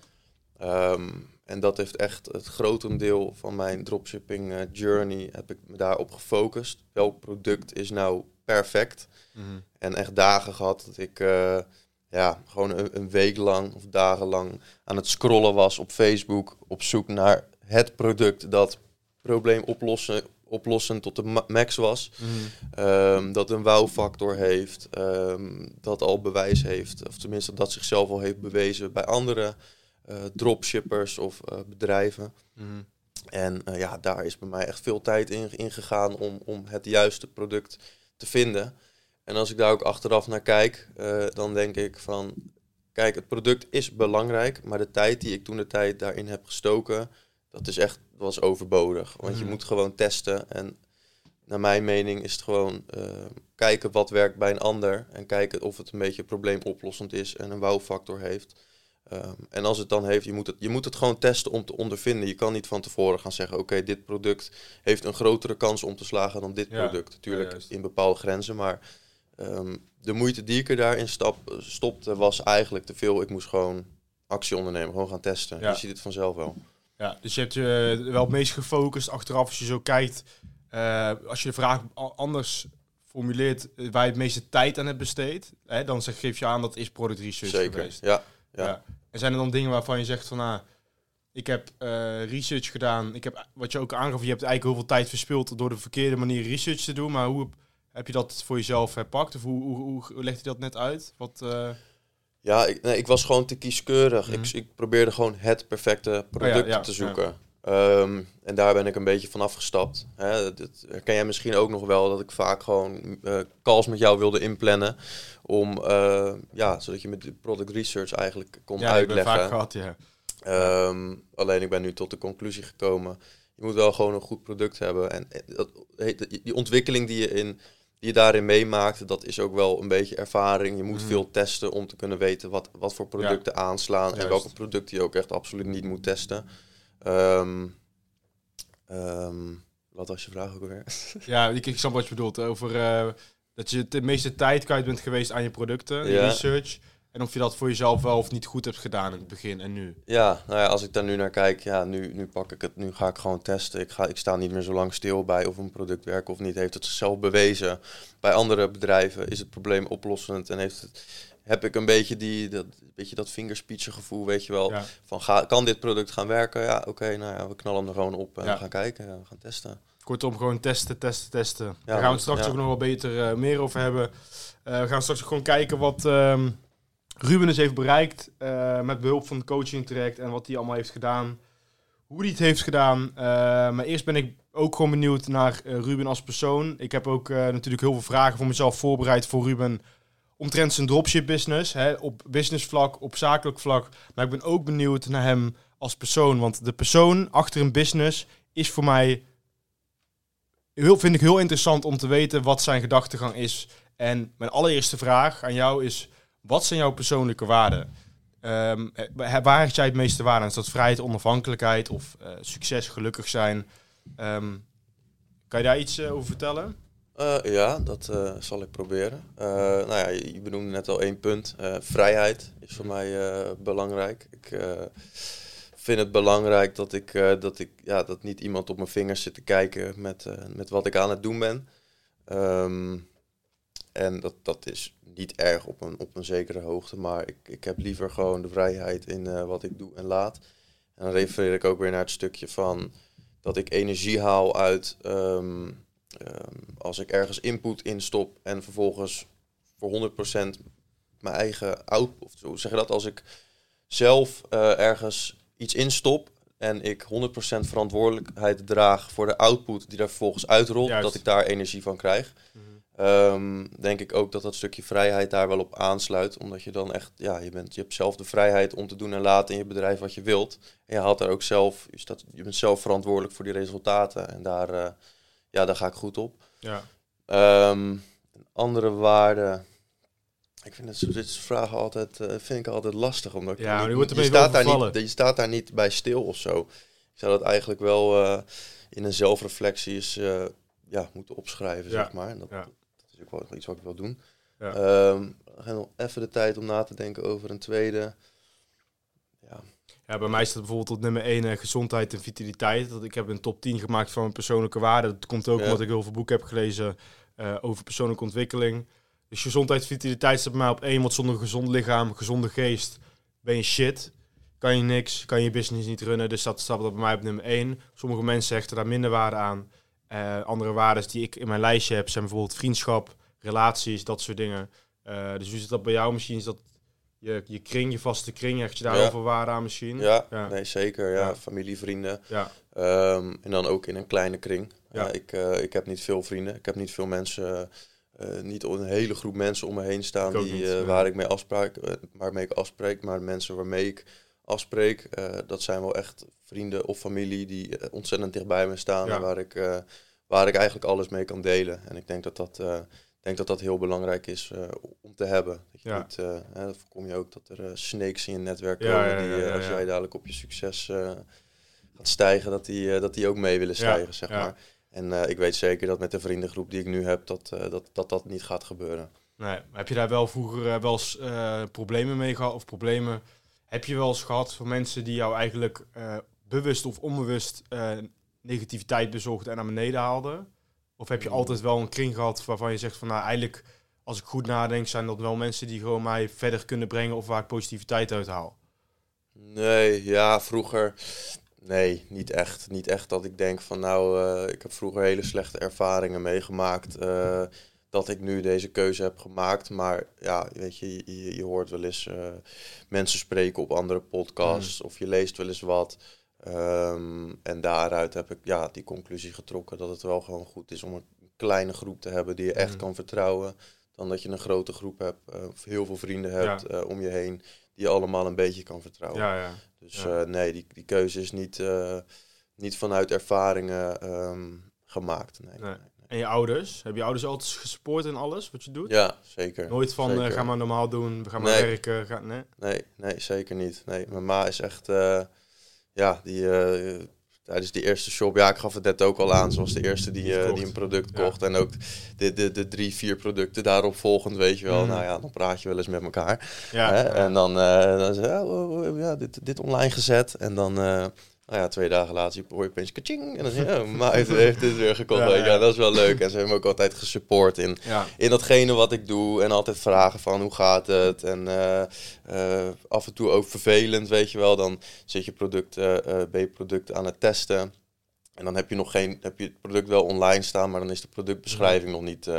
S2: Um, en dat heeft echt het grotendeel van mijn dropshipping journey heb ik me daarop gefocust. Welk product is nou perfect?
S1: Mhm.
S2: En echt dagen gehad dat ik ja, gewoon een, een, week lang of dagenlang aan het scrollen was op Facebook op zoek naar het product dat probleem oplossen, oplossend tot de max was.
S1: Mhm.
S2: Um, dat een wow-factor heeft. Um, dat al bewijs heeft. Of tenminste dat zichzelf al heeft bewezen bij andere uh, dropshippers of uh, bedrijven.
S1: Mhm.
S2: En uh, ja, daar is bij mij echt veel tijd in, in gegaan om, om het juiste product te vinden. En als ik daar ook achteraf naar kijk, dan denk ik van... Kijk, het product is belangrijk, maar de tijd die ik toen de tijd daarin heb gestoken... dat is echt was overbodig. Want je moet gewoon testen. En naar mijn mening is het gewoon uh, kijken wat werkt bij een ander. En kijken of het een beetje probleemoplossend is en een wow-factor heeft. Um, en als het dan heeft, je moet het, je moet het gewoon testen om te ondervinden. Je kan niet van tevoren gaan zeggen, oké, dit product heeft een grotere kans om te slagen dan dit
S1: Ja,
S2: product. Natuurlijk
S1: ja,
S2: in bepaalde grenzen, maar um, de moeite die ik er daarin stap, stopte was eigenlijk te veel. Ik moest gewoon actie ondernemen, gewoon gaan testen.
S1: Ja.
S2: Je ziet het vanzelf wel.
S1: Ja, dus je hebt je wel het meest gefocust achteraf als je zo kijkt. eh, als je de vraag anders formuleert eh, waar je het meeste tijd aan hebt besteed, hè, dan zeg, geef je aan dat is product research
S2: Zeker,
S1: geweest.
S2: ja.
S1: Ja.
S2: Ja.
S1: En zijn er dan dingen waarvan je zegt van, nou, ik heb eh, research gedaan. Ik heb, wat je ook aangaf, je hebt eigenlijk heel veel tijd verspild door de verkeerde manier research te doen. Maar hoe heb- je dat voor jezelf herpakt? Of hoe, hoe, hoe, hoe legt je dat net uit? Wat, eh,
S2: Ja, ik, nee, ik was gewoon te kieskeurig.
S1: Mhm.
S2: ik, ik probeerde gewoon het perfecte product
S1: ja,
S2: te zoeken. Ehm, en daar ben ik een beetje van afgestapt. Hè, dat herken jij misschien ook nog wel, dat ik vaak gewoon eh, calls met jou wilde inplannen. Om, eh, ja, zodat je met de product research eigenlijk kon
S1: ja, ik
S2: uitleggen.
S1: vaak gehad, ja.
S2: Ehm, alleen ik ben nu tot de conclusie gekomen. Je moet wel gewoon een goed product hebben. En dat, heet- die ontwikkeling die je, in, die je daarin meemaakt, dat is ook wel een beetje ervaring. Je moet
S1: Mhm.
S2: veel testen om te kunnen weten wat, wat voor producten aanslaan. En welke producten je ook echt absoluut niet moet testen. Ehm, ehm, wat was je vraag ook alweer?
S1: Ja, ik, ik snap wat je bedoelt. Over eh, dat je de meeste tijd kwijt bent geweest aan je producten, je
S2: Ja.
S1: research. En of je dat voor jezelf wel of niet goed hebt gedaan in het begin en nu.
S2: Ja, nou ja, als ik daar nu naar kijk, ja, nu, nu pak ik het, nu ga ik gewoon testen. Ik, ga, ik sta niet meer zo lang stil bij of een product werkt of niet. Heeft het zichzelf bewezen? Bij andere bedrijven is het probleem oplossend en heeft het, heb ik een beetje, die, dat, beetje dat gevoel, weet je wel.
S1: Ja.
S2: Van ga, kan dit product gaan werken? Ja, oké, nou ja, we knallen hem er gewoon op en
S1: Ja.
S2: we gaan kijken, ja, we gaan testen.
S1: Kortom, gewoon testen, testen, testen. Daar gaan we straks ook nog wel beter eh, meer over hebben. Eh, we gaan straks ook gewoon kijken wat ehm, Ruben dus heeft bereikt eh, met behulp van het coaching traject en wat hij allemaal heeft gedaan. Hoe hij het heeft gedaan. Eh, maar eerst ben ik ook gewoon benieuwd naar eh, Ruben als persoon. Ik heb ook natuurlijk heel veel vragen voor mezelf voorbereid voor Ruben omtrent zijn dropship business. Hè, op business vlak, op zakelijk vlak. Maar ik ben ook benieuwd naar hem als persoon. Want de persoon achter een business is voor mij heel, vind ik heel interessant om te weten wat zijn gedachtegang is. En mijn allereerste vraag aan jou is: Wat zijn jouw persoonlijke waarden? Um, waar hecht jij het meeste waarde aan? Is dat vrijheid, onafhankelijkheid of uh, succes, gelukkig zijn? Um, kan je daar iets uh, over vertellen?
S2: Ja, dat zal ik proberen. nou ja, je benoemde net al één punt. vrijheid is voor mij belangrijk. Ik vind het belangrijk dat ik, dat ik ja, dat niet iemand op mijn vingers zit te kijken met, met wat ik aan het doen ben. Um, en dat, dat is niet erg op een, op een zekere hoogte, maar ik, ik heb liever gewoon de vrijheid in uh, wat ik doe en laat. En dan refereer ik ook weer naar het stukje van dat ik energie haal uit um, als ik ergens input instop en vervolgens voor 100% mijn eigen output, of zo zeg je dat, als ik zelf uh, ergens iets instop en ik 100% verantwoordelijkheid draag voor de output die daar vervolgens uitrolt, dat ik daar energie van krijg. Mhm. Um, denk ik ook dat dat stukje vrijheid daar wel op aansluit. Omdat je dan echt, ja, je, bent, je hebt zelf de vrijheid om te doen en laten in je bedrijf wat je wilt. En je haalt daar ook zelf, je, staat, je bent zelf verantwoordelijk voor die resultaten. En daar, uh, ja, daar ga ik goed op. Ja. Um, andere waarde. Ik vind het, dit soort vragen altijd, uh, vind ik altijd lastig. Omdat
S1: ja,
S2: je,
S1: wordt
S2: je, staat daar niet, je staat daar niet bij stil of zo. Ik zou dat eigenlijk wel uh, in een zelfreflectie eens ja, moeten opschrijven, zeg maar. En dat, ja is ook wel iets wat ik wil doen. Ja. Um, nog even de tijd om na te denken over een tweede.
S1: Ja. Ja, bij mij staat bijvoorbeeld op nummer 1 uh, gezondheid en vitaliteit. Dat ik heb een top 10 gemaakt van mijn persoonlijke waarden. Dat komt ook omdat ik heel veel boeken heb gelezen uh, over persoonlijke ontwikkeling. Dus gezondheid en vitaliteit staat bij mij op één. Want zonder gezond lichaam, gezonde geest, ben je shit. Kan je niks, kan je business niet runnen. Dus dat staat bij mij op nummer 1. Sommige mensen hechten daar minder waarde aan. Uh, andere waarden die ik in mijn lijstje heb zijn bijvoorbeeld vriendschap, relaties, dat soort dingen. Uh, dus hoe zit dat bij jou misschien? Is dat je, je kring, je vaste kring, hecht je daar ja. waarde aan misschien?
S2: Ja, ja. nee zeker. Ja. ja. Familie, vrienden. Ja. Um, en dan ook in een kleine kring. Ja. ik, uh, ik heb niet veel vrienden. Ik heb niet veel mensen, niet een hele groep mensen om me heen staan die, niet, waar ik mee afspraak, waarmee ik afspreek. Maar mensen waarmee ik afspreek, dat zijn wel echt vrienden of familie die eh, ontzettend dichtbij me staan en waar ik, uh, waar ik eigenlijk alles mee kan delen. En ik denk dat dat, denk dat, dat heel belangrijk is om te hebben. Dat je niet, hè, dat voorkom je ook dat er snakes in je netwerk komen die als jij dadelijk op je succes gaat stijgen, dat die, dat die ook mee willen stijgen, zeg maar. En ik weet zeker dat met de vriendengroep die ik nu heb, dat dat, dat, dat niet gaat gebeuren.
S1: Nee, heb je daar wel vroeger wel eens problemen mee gehad? Of problemen heb je wel eens gehad van mensen die jou eigenlijk bewust of onbewust uh, negativiteit bezorgde en naar beneden haalde? Of heb je hmm. altijd wel een kring gehad waarvan je zegt van nou eigenlijk als ik goed nadenk zijn dat wel mensen die gewoon mij verder kunnen brengen of waar ik positiviteit uit haal?
S2: Nee, ja, vroeger Nee, niet echt. Niet echt dat ik denk van nou, uh, ik heb vroeger hele slechte ervaringen meegemaakt. Uh, dat ik nu deze keuze heb gemaakt. Maar ja, weet je, je, je hoort wel eens uh, mensen spreken op andere podcasts. Hmm. Of je leest wel eens wat. Ehm, en daaruit heb ik ja, die conclusie getrokken dat het wel gewoon goed is om een kleine groep te hebben die je echt mm. kan vertrouwen. Dan dat je een grote groep hebt, uh, of heel veel vrienden hebt eh, om je heen, die je allemaal een beetje kan vertrouwen. Ja, ja. Dus nee, die, die keuze is niet, niet vanuit ervaringen um, gemaakt. Nee, nee.
S1: En je ouders? Heb je ouders altijd gesupport in alles wat je doet?
S2: Ja, zeker.
S1: Nooit van ga maar normaal doen, we gaan maar werken. Ga, nee?
S2: nee? Nee, zeker niet. Nee, mijn ma is echt ja, die, uh, tijdens die eerste shop, ja, ik gaf het net ook al aan, zoals de eerste die, die een product kocht. En ook de, de, de drie, vier producten daarop volgend, weet je wel. Mm. Nou ja, dan praat je wel eens met elkaar. Ja, hè? En dan, dan je, oh, oh, oh, ja, dit, dit online gezet. En dan nou ja, twee dagen later hoor je opeens kaching. En dan zeg je, oh, maar heeft, heeft dit weer gekocht. Ja, ja. dat is wel leuk. En ze hebben me ook altijd gesupport in, in datgene wat ik doe. En altijd vragen van hoe gaat het. En uh, uh, af en toe ook vervelend, weet je wel. Dan zit je product, uh, B-product aan het testen. En dan heb je nog geen, heb je het product wel online staan, maar dan is de productbeschrijving nog niet,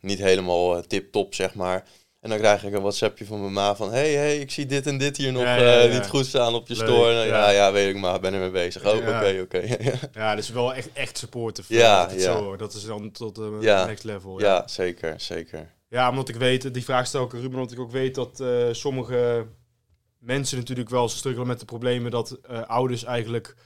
S2: niet helemaal tip-top, zeg maar. En dan krijg ik een WhatsAppje van mijn ma van... hey, hey, ik zie dit en dit hier nog eh, niet goed staan op je store. ja. ja, weet ik maar, ben ermee bezig. Oh, oké, oké.
S1: ja, dus wel echt, echt supportive. Ja, dat, ja. Zo, dat is dan tot de uh, next level.
S2: Ja. zeker, zeker.
S1: Ja, omdat ik weet, die vraag stel ik Ruben, omdat ik ook weet dat uh, sommige mensen natuurlijk wel struggelen met de problemen dat ouders eigenlijk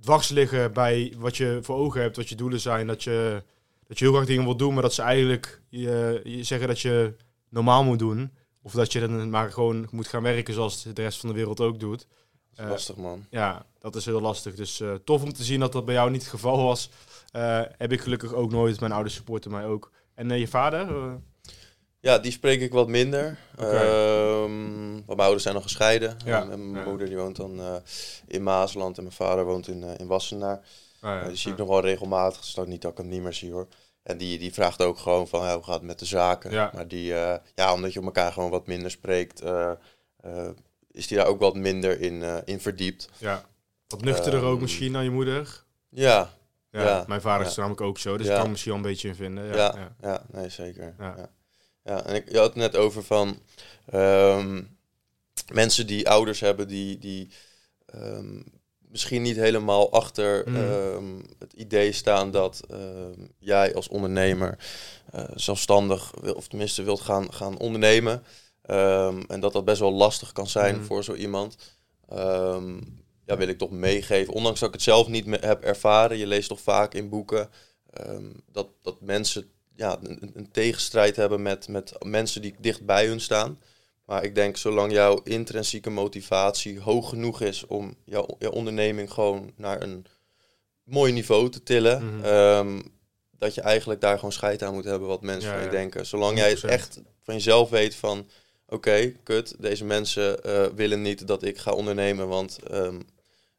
S1: dwars liggen bij wat je voor ogen hebt, wat je doelen zijn. Dat je, dat je heel graag dingen wil doen, maar dat ze eigenlijk je, je zeggen dat je normaal moet doen. Of dat je dan maar gewoon moet gaan werken zoals de rest van de wereld ook doet.
S2: Lastig man.
S1: Ja, dat is heel lastig. Dus uh, tof om te zien dat dat bij jou niet het geval was. Uh, heb ik gelukkig ook nooit. Mijn ouders supporten mij ook. En je vader?
S2: Ja, die spreek ik wat minder. Okay. Um, want mijn ouders zijn nog gescheiden. Ja. En mijn moeder die woont dan in Maasland en mijn vader woont in, in Wassenaar. Ah, ja. die zie ik nog wel regelmatig. Het is ook niet dat ik hem niet meer zie hoor. En die, die vraagt ook gewoon van hoe gaat het met de zaken. Ja. Maar die, uh, ja, omdat je op elkaar gewoon wat minder spreekt, uh, uh, is die daar ook wat minder in, in verdiept.
S1: Ja. Wat nuchterder um, ook misschien dan je moeder.
S2: Ja.
S1: Ja, ja mijn vader is namelijk ook zo, dus ik kan misschien wel een beetje in vinden. Ja,
S2: ja, ja. nee, zeker. Ja. Ja. en ik je had het net over van um, mensen die ouders hebben die, die um, misschien niet helemaal achter mm. ehm, het idee staan dat ehm, jij als ondernemer uh, zelfstandig, wil, of tenminste wilt gaan, gaan ondernemen. Um, en dat dat best wel lastig kan zijn mm. voor zo iemand. ja, wil ik toch meegeven. Ondanks dat ik het zelf niet heb ervaren. Je leest toch vaak in boeken dat, dat mensen ja, een, een, tegenstrijd hebben met, met mensen die dicht bij hun staan. Maar ik denk, zolang jouw intrinsieke motivatie hoog genoeg is om jouw, jouw onderneming gewoon naar een mooi niveau te tillen, mhm. ehm, dat je eigenlijk daar gewoon scheid aan moet hebben wat mensen van je denken. Zolang jij echt van jezelf weet van, oké, kut, deze mensen uh, willen niet dat ik ga ondernemen, want um,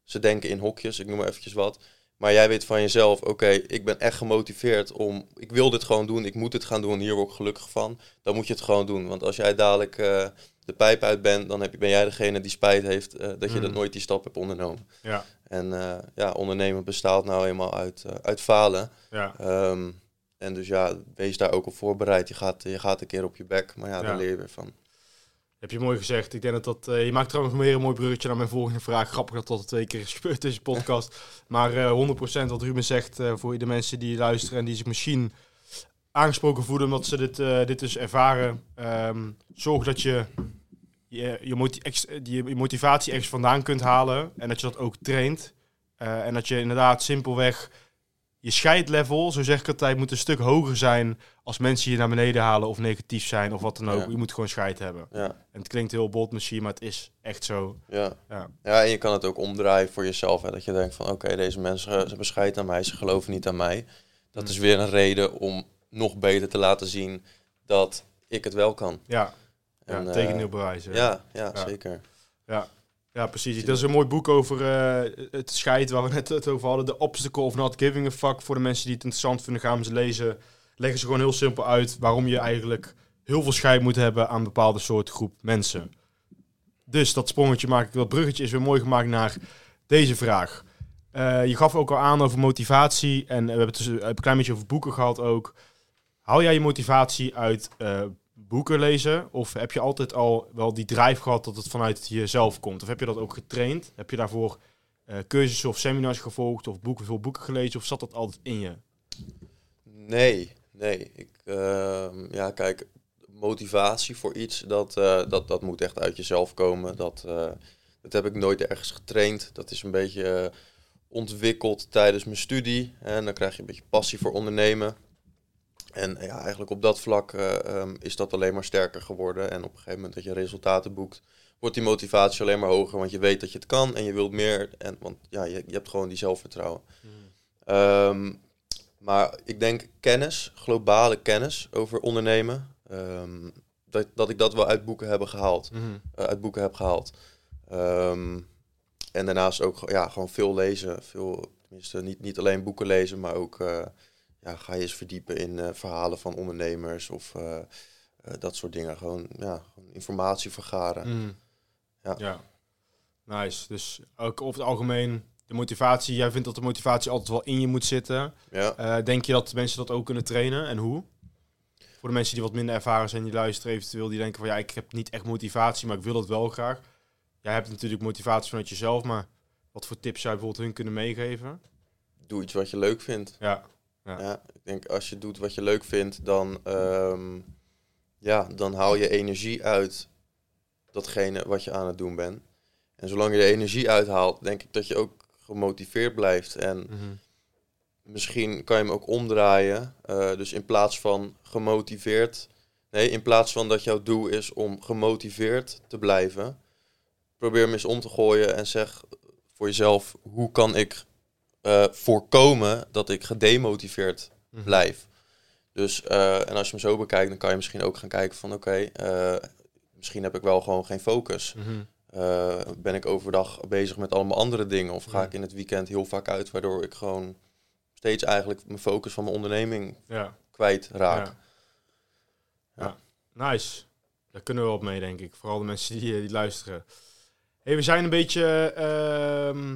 S2: ze denken in hokjes, ik noem maar eventjes wat. Maar jij weet van jezelf, oké, ik ben echt gemotiveerd om, ik wil dit gewoon doen, ik moet het gaan doen, hier word ik gelukkig van. Dan moet je het gewoon doen. Want als jij dadelijk uh, de pijp uit bent, dan heb je, ben jij degene die spijt heeft uh, dat je dat mm. nooit die stap hebt ondernomen. Ja. En uh, ja, ondernemen bestaat nou eenmaal uit, uit falen. Ja. Um, en dus ja, wees daar ook op voorbereid. Je gaat, je gaat een keer op je bek, maar ja, daar leer je weer van.
S1: Heb je mooi gezegd. Ik denk dat dat. Uh, je maakt trouwens weer een mooi bruggetje naar mijn volgende vraag. Grappig dat dat twee keer is gebeurd deze podcast. Maar uh, 100% wat Ruben zegt uh, voor de mensen die luisteren en die zich misschien aangesproken voelen omdat ze dit, dit dus ervaren. Um, zorg dat je je, je, je motivatie ergens vandaan kunt halen en dat je dat ook traint. en dat je inderdaad simpelweg je scheidlevel, zo zeg ik altijd, moet een stuk hoger zijn als mensen je naar beneden halen of negatief zijn of wat dan ook. Je moet gewoon scheid hebben. Ja. En het klinkt heel bold misschien, maar het is echt zo.
S2: Ja, ja. ja en je kan het ook omdraaien voor jezelf. Hè, dat je denkt van oké, deze mensen ze hebben scheid aan mij, ze geloven niet aan mij. Dat mm. is weer een reden om nog beter te laten zien dat ik het wel kan.
S1: Ja, en, ja tegendeel bewijzen.
S2: Ja, ja, zeker.
S1: Ja, ja, precies. Dat is een mooi boek over uh, het scheid waar we net het over hadden. The Obstacle of Not Giving a Fuck. Voor de mensen die het interessant vinden, gaan ze lezen. Leggen ze gewoon heel simpel uit waarom je eigenlijk heel veel scheid moet hebben aan een bepaalde soort groep mensen. Dus dat sprongetje maak ik, dat bruggetje is weer mooi gemaakt naar deze vraag. Uh, je gaf ook al aan over motivatie en we hebben het dus een klein beetje over boeken gehad ook. Hou jij je motivatie uit uh, boeken lezen? Of heb je altijd al wel die drijf gehad dat het vanuit jezelf komt? Of heb je dat ook getraind? Heb je daarvoor uh, cursussen of seminars gevolgd of boeken, veel boeken gelezen? Of zat dat altijd in je?
S2: Nee, nee. Ik, uh, ja, kijk, motivatie voor iets, dat, uh, dat, dat moet echt uit jezelf komen. Dat, uh, dat heb ik nooit ergens getraind. Dat is een beetje ontwikkeld tijdens mijn studie. En dan krijg je een beetje passie voor ondernemen. En ja, eigenlijk op dat vlak uh, um, is dat alleen maar sterker geworden. En op een gegeven moment dat je resultaten boekt, wordt die motivatie alleen maar hoger. Want je weet dat je het kan en je wilt meer. En, want ja, je, je hebt gewoon die zelfvertrouwen. Mm. Um, maar ik denk kennis, globale kennis over ondernemen. Um, dat, dat ik dat wel uit boeken, hebben gehaald, mm. uh, uit boeken heb gehaald. en daarnaast ook ja, gewoon veel lezen. Veel, tenminste, niet, niet alleen boeken lezen, maar ook... Uh, ja, ga je eens verdiepen in uh, verhalen van ondernemers of uh, uh, dat soort dingen. Gewoon, ja, gewoon informatie vergaren. Mm.
S1: Ja. ja, nice. Dus ook over het algemeen, de motivatie, jij vindt dat de motivatie altijd wel in je moet zitten. Ja. denk je dat mensen dat ook kunnen trainen en hoe? Voor de mensen die wat minder ervaren zijn, die luisteren eventueel, die denken van ja, ik heb niet echt motivatie, maar ik wil dat wel graag. Jij hebt natuurlijk motivatie vanuit jezelf, maar wat voor tips zou je bijvoorbeeld hun kunnen meegeven?
S2: Doe iets wat je leuk vindt. Ja. Ja. ik denk als je doet wat je leuk vindt, dan, um, ja, dan haal je energie uit datgene wat je aan het doen bent. En zolang je de energie uithaalt, denk ik dat je ook gemotiveerd blijft. En mhm. misschien kan je hem ook omdraaien. Uh, dus in plaats van gemotiveerd, Nee, in plaats van dat jouw doel is om gemotiveerd te blijven, probeer hem eens om te gooien en zeg voor jezelf: hoe kan ik uh, voorkomen dat ik gedemotiveerd mhm. blijf? Dus, uh, en als je hem zo bekijkt, dan kan je misschien ook gaan kijken van oké, okay, misschien heb ik wel gewoon geen focus. Mhm. ben ik overdag bezig met allemaal andere dingen? Of ga ik in het weekend heel vaak uit, waardoor ik gewoon steeds eigenlijk mijn focus van mijn onderneming ja. kwijt raak.
S1: Ja. ja. nice. Daar kunnen we op mee, denk ik. Vooral de mensen die, die luisteren. Hey, we zijn een beetje uh,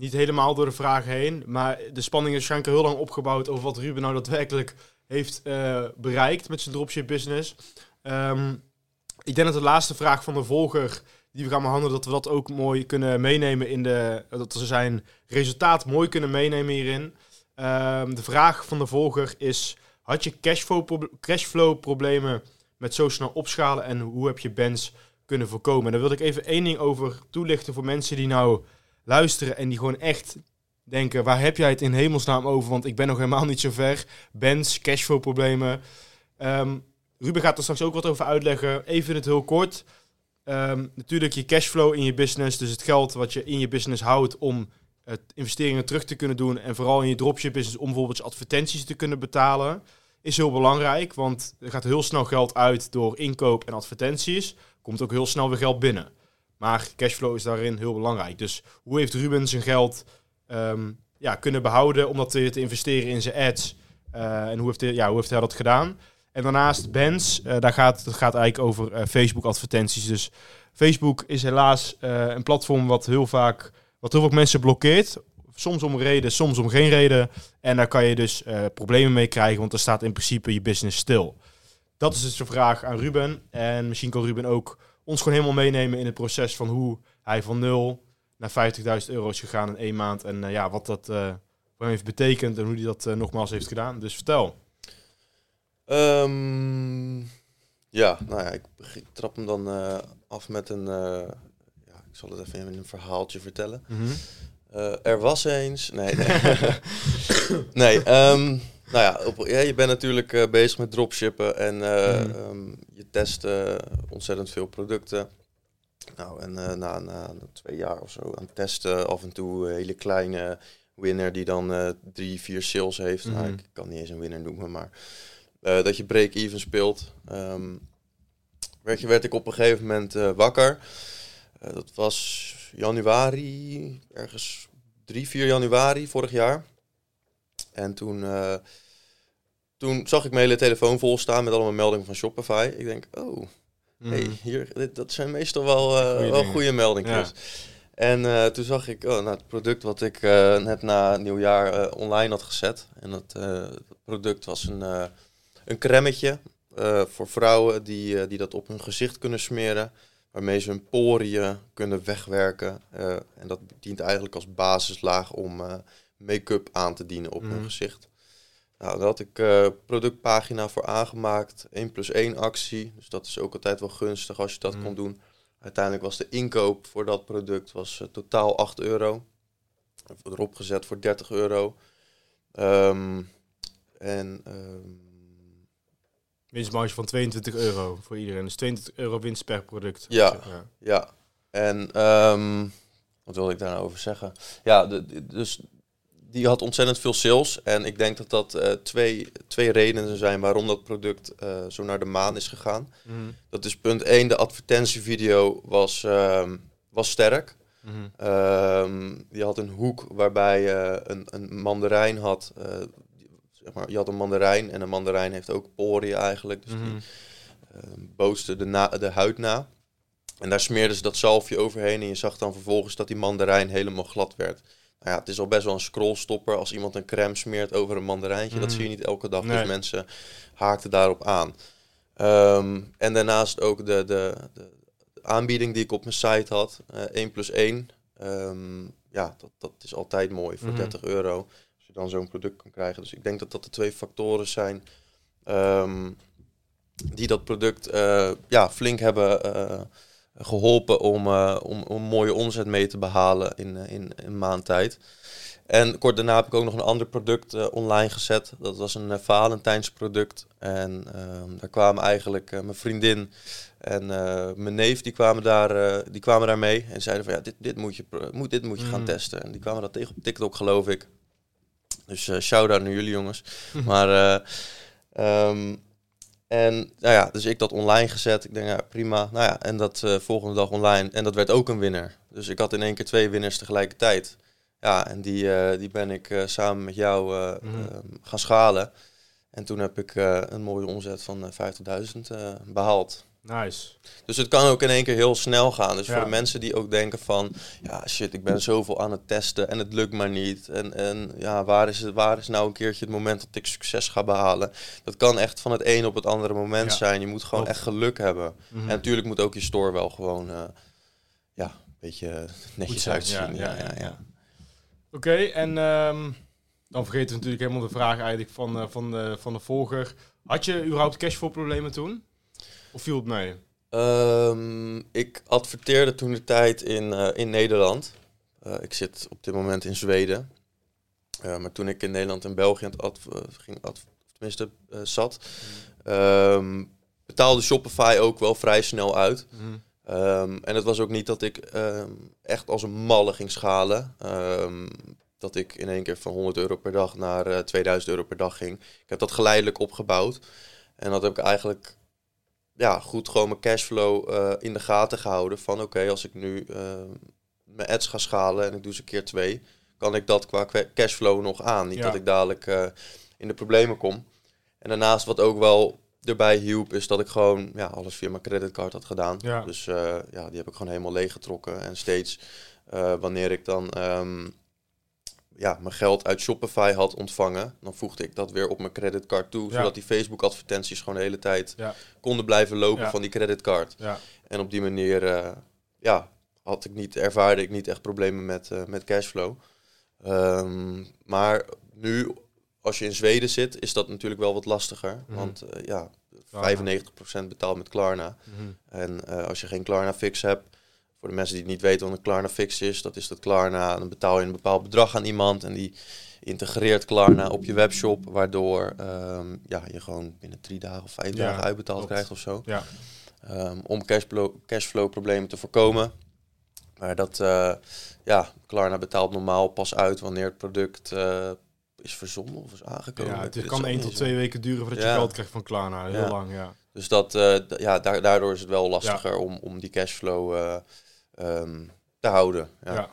S1: niet helemaal door de vragen heen. Maar de spanning is waarschijnlijk heel lang opgebouwd over wat Ruben nou daadwerkelijk heeft uh, bereikt met zijn dropship business. Um, ik denk dat de laatste vraag van de volger die we gaan behandelen, dat we dat ook mooi kunnen meenemen in de. Dat we zijn resultaat mooi kunnen meenemen hierin. Um, de vraag van de volger is: had je cashflow, cashflow problemen met zo snel opschalen en hoe heb je bands kunnen voorkomen? En daar wil ik even één ding over toelichten voor mensen die nou luisteren en die gewoon echt denken: waar heb jij het in hemelsnaam over? Want ik ben nog helemaal niet zo ver. Bands, cashflow problemen. Um, Ruben gaat er straks ook wat over uitleggen. Even het heel kort. Um, natuurlijk je cashflow in je business, dus het geld wat je in je business houdt om investeringen terug te kunnen doen en vooral in je dropship business om bijvoorbeeld advertenties te kunnen betalen, is heel belangrijk, want er gaat heel snel geld uit door inkoop en advertenties, komt ook heel snel weer geld binnen. Maar cashflow is daarin heel belangrijk. Dus hoe heeft Ruben zijn geld um, ja, kunnen behouden om dat te, te investeren in zijn ads? Uh, en hoe heeft, hij, ja, hoe heeft hij dat gedaan? En daarnaast Benz, uh, daar gaat, dat gaat eigenlijk over uh, Facebook advertenties. Dus Facebook is helaas een platform wat heel vaak wat heel veel mensen blokkeert. Soms om reden, soms om geen reden. En daar kan je dus problemen mee krijgen, want er staat in principe je business stil. Dat is dus de vraag aan Ruben. En misschien kan Ruben ook ons gewoon helemaal meenemen in het proces van hoe hij van 0 naar 50.000 euro is gegaan in één maand. En uh, ja, wat dat uh, voor hem heeft betekend en hoe hij dat nogmaals heeft gedaan. Dus vertel.
S2: Um, ja, nou ja, ik, ik trap hem dan af met een ik zal het even in een verhaaltje vertellen. Mhm. Eh, er was eens. Nee, nee. nee ehm, nou ja, op, ja, je bent natuurlijk uh, bezig met dropshippen en uh, mm. um, je test ontzettend veel producten. Nou, en na, na, na, twee jaar of zo aan testen, af en toe een hele kleine winner die dan drie, vier sales heeft. Nou, mhm. ik kan niet eens een winner noemen, maar dat je break-even speelt. Um, werd, je, werd ik op een gegeven moment wakker. Eh, dat was januari, ergens 3, 4 januari vorig jaar. En toen, uh, toen zag ik mijn hele telefoon vol staan met allemaal meldingen van Shopify. Ik denk, oh, hey, mhm. hier, dit, dat zijn meestal wel, uh, goeie wel goede meldingen. Ja. En uh, toen zag ik oh, nou, het product wat ik net na nieuwjaar online had gezet. En dat, product was een, een cremmetje voor vrouwen die, die dat op hun gezicht kunnen smeren waarmee ze hun poriën kunnen wegwerken. Uh, en dat dient eigenlijk als basislaag om uh, make-up aan te dienen op hun mhm. gezicht. Nou, daar had ik uh, productpagina voor aangemaakt, 1 plus 1 actie. Dus dat is ook altijd wel gunstig als je dat mm. kon doen. Uiteindelijk was de inkoop voor dat product was, totaal 8 euro. Erop gezet voor 30 euro. Um, en um,
S1: Winstmarge van 22 euro voor iedereen. Dus 22 euro winst per product.
S2: Ja, ja. ja. En um, wat wilde ik daar nou zeggen? Ja, de, dus die had ontzettend veel sales. En ik denk dat dat uh, twee, twee redenen zijn waarom dat product uh, zo naar de maan is gegaan. Mm -hmm. Dat is punt 1, de advertentievideo was, um, was sterk. Mm um, die had een hoek waarbij je uh, een, een mandarijn had zeg maar, je had een mandarijn en een mandarijn heeft ook poriën eigenlijk. Dus die uh, boostte de, na, de huid na. En daar smeerden ze dat zalfje overheen en je zag dan vervolgens dat die mandarijn helemaal glad werd. Nou ja, het is al best wel een scrollstopper als iemand een crème smeert over een mandarijntje. Dat mhm. zie je niet elke dag, dus mensen haakten daarop aan. Um, en daarnaast ook de, de, de, aanbieding die ik op mijn site had, uh, eh, 1 plus 1. Um, ehm, ja, dat, dat is altijd mooi voor 30 mhm. euro dan zo'n product kan krijgen. Dus ik denk dat dat de twee factoren zijn um, die dat product uh, ja, flink hebben uh, geholpen om, om, om mooie omzet mee te behalen in, in, een maand tijd. En kort daarna heb ik ook nog een ander product online gezet. Dat was een Valentijnsproduct. En ehm, daar kwamen eigenlijk mijn vriendin en mijn neef die kwamen, daar, die kwamen daar mee en zeiden van ja, dit, dit moet je, moet, dit moet je gaan mm. testen. En die kwamen dat tegen op TikTok geloof ik. Dus uh, shout-out naar jullie jongens. maar, uh, en nou ja, dus ik dat online gezet. Ik denk, ja, prima. Nou ja, en dat uh, volgende dag online. En dat werd ook een winnaar. Dus ik had in één keer twee winnaars tegelijkertijd. Ja, en die, uh, die ben ik samen met jou mm gaan schalen. En toen heb ik een mooie omzet van 50.000 behaald.
S1: Nice.
S2: Dus het kan ook in één keer heel snel gaan. Dus voor de mensen die ook denken van, ja shit, ik ben zoveel aan het testen en het lukt maar niet. En, en ja, waar is, het, waar is nou een keertje het moment dat ik succes ga behalen? Dat kan echt van het een op het andere moment zijn. Je moet gewoon echt geluk hebben. Mhm. En natuurlijk moet ook je store wel gewoon, uh, ja, een beetje netjes uitzien. Ja, ja, ja,
S1: Oké, en um, dan vergeten we natuurlijk helemaal de vraag eigenlijk van, uh, van, de, van de volger. Had je überhaupt cashflow problemen toen? Of viel het mee?
S2: Um, ik adverteerde toen de tijd in, uh, in Nederland. Uh, ik zit op dit moment in Zweden. Uh, maar toen ik in Nederland en België aan het adv ging, adv tenminste zat, um, betaalde Shopify ook wel vrij snel uit. Mm. Um, en het was ook niet dat ik echt als een malle ging schalen. dat ik in één keer van 100 euro per dag naar 2000 euro per dag ging. Ik heb dat geleidelijk opgebouwd. En dat heb ik eigenlijk ja, goed gewoon mijn cashflow uh, in de gaten gehouden. Van oké, als ik nu uh, mijn ads ga schalen en ik doe ze keer twee, kan ik dat qua cashflow nog aan. Niet dat ik dadelijk uh, in de problemen kom. En daarnaast wat ook wel erbij hielp, is dat ik gewoon ja, alles via mijn creditcard had gedaan. Ja. Dus ja, die heb ik gewoon helemaal leeggetrokken. En steeds wanneer ik dan um, ja, mijn geld uit Shopify had ontvangen, dan voegde ik dat weer op mijn creditcard toe, zodat die Facebook advertenties gewoon de hele tijd konden blijven lopen van die creditcard. En op die manier uh, ja, had ik niet, ervaarde ik niet echt problemen met, uh, met cashflow. Um, maar nu, als je in Zweden zit, is dat natuurlijk wel wat lastiger. Mhm. Want uh, ja, 95% betaalt met Klarna. Mhm. En als je geen Klarna fix hebt, voor de mensen die het niet weten wat een Klarna Fix is, dat is dat Klarna, dan betaal je een bepaald bedrag aan iemand en die integreert Klarna op je webshop, waardoor um, ja, je gewoon binnen drie dagen of vijf dagen uitbetaald krijgt of zo. Ja. Um, om cashflow, cashflow problemen te voorkomen. Maar dat, uh, ja, Klarna betaalt normaal pas uit wanneer het product uh, is verzonden of is aangekomen.
S1: Ja, het kan één tot twee weken duren voordat je geld krijgt van Klarna. Heel lang, ja.
S2: Dus dat, uh, ja, daardoor is het wel lastiger om, om die cashflow Ehm, te houden. Ja. ja.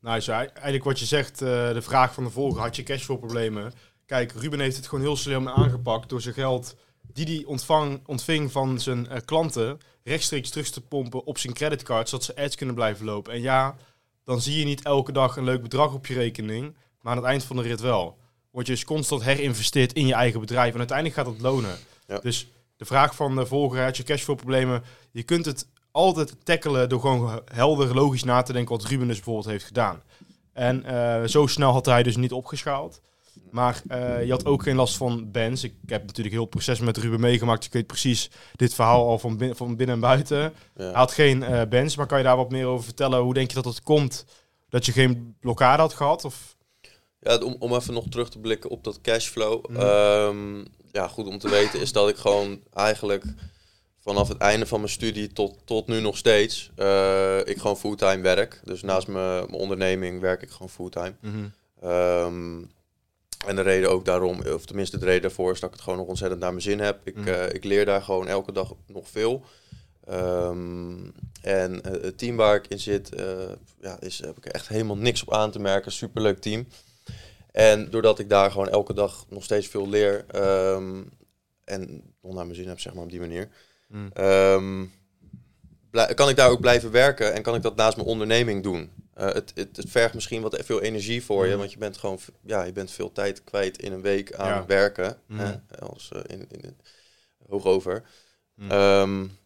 S1: Nou, eigenlijk wat je zegt, uh, de vraag van de volger, had je cashflow problemen? Kijk, Ruben heeft het gewoon heel slim aangepakt door zijn geld die hij ontvang, ontving van zijn uh, klanten rechtstreeks terug te pompen op zijn creditcard, zodat ze ads kunnen blijven lopen. En ja, dan zie je niet elke dag een leuk bedrag op je rekening, maar aan het eind van de rit wel. Word je dus constant herinvesteerd in je eigen bedrijf en uiteindelijk gaat dat lonen. Ja. Dus de vraag van de volger, had je cashflow problemen? Je kunt het altijd tackelen door gewoon helder, logisch na te denken wat Ruben dus bijvoorbeeld heeft gedaan. En uh, zo snel had hij dus niet opgeschaald. Maar uh, je had ook geen last van bands. Ik heb natuurlijk heel het proces met Ruben meegemaakt. Ik weet precies dit verhaal al van, bin van binnen en buiten. Ja. Hij had geen uh, bands, maar kan je daar wat meer over vertellen? Hoe denk je dat het komt dat je geen blokkade had gehad? Of?
S2: Ja, om, om even nog terug te blikken op dat cashflow. Mm. Um, ja, goed om te weten is dat ik gewoon eigenlijk vanaf het einde van mijn studie tot, tot nu nog steeds, uh, ik gewoon fulltime werk. Dus naast mijn, mijn onderneming werk ik gewoon fulltime. Mm en de reden ook daarom, of tenminste de reden daarvoor, is dat ik het gewoon nog ontzettend naar mijn zin heb. Ik, mm ik leer daar gewoon elke dag nog veel. Um, en uh, het team waar ik in zit, ja, is, heb ik echt helemaal niks op aan te merken. Superleuk team. En doordat ik daar gewoon elke dag nog steeds veel leer um, en nog naar mijn zin heb, zeg maar op die manier, Mm. Ehm, kan ik daar ook blijven werken en kan ik dat naast mijn onderneming doen? Uh, het, het, het, vergt misschien wat veel energie voor je, mm. want je bent gewoon ja, je bent veel tijd kwijt in een week aan werken. Mm. Hè, als, uh, in, in, hoogover. Um,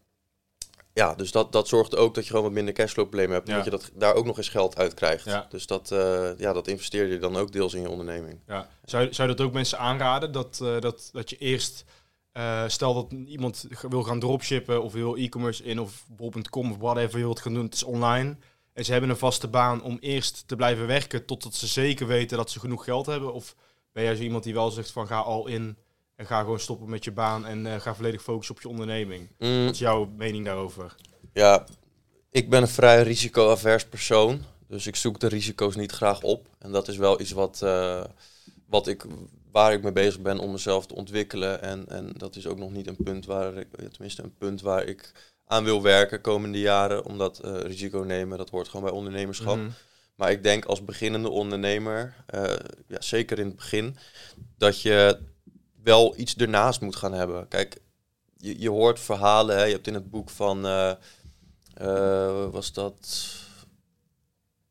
S2: ja, dus dat, dat zorgt ook dat je gewoon wat minder cashflow problemen hebt. Ja. Dat je dat, daar ook nog eens geld uit krijgt. Ja. Dus dat, uh, ja, dat investeer je dan ook deels in je onderneming.
S1: Ja. Zou, zou je dat ook mensen aanraden? Dat, dat, dat je eerst eh, stel dat iemand wil gaan dropshippen of wil e-commerce in of bol.com of whatever je wilt gaan doen, het is online. En ze hebben een vaste baan om eerst te blijven werken totdat ze zeker weten dat ze genoeg geld hebben? Of ben jij zo iemand die wel zegt van ga al in en ga gewoon stoppen met je baan en eh, ga volledig focussen op je onderneming?
S2: Mm,
S1: Wat is jouw mening daarover?
S2: Ja, ik ben een vrij risicoavers persoon. Dus ik zoek de risico's niet graag op. En dat is wel iets wat, eh, wat ik, waar ik mee bezig ben om mezelf te ontwikkelen. En, en dat is ook nog niet een punt waar ik, tenminste een punt waar ik aan wil werken komende jaren. Omdat eh, risico nemen, dat hoort gewoon bij ondernemerschap.
S1: Mhm.
S2: Maar ik denk als beginnende ondernemer, eh, ja, zeker in het begin, dat je wel iets ernaast moet gaan hebben. Kijk, je, je hoort verhalen. Hè? Je hebt in het boek van, eh, was dat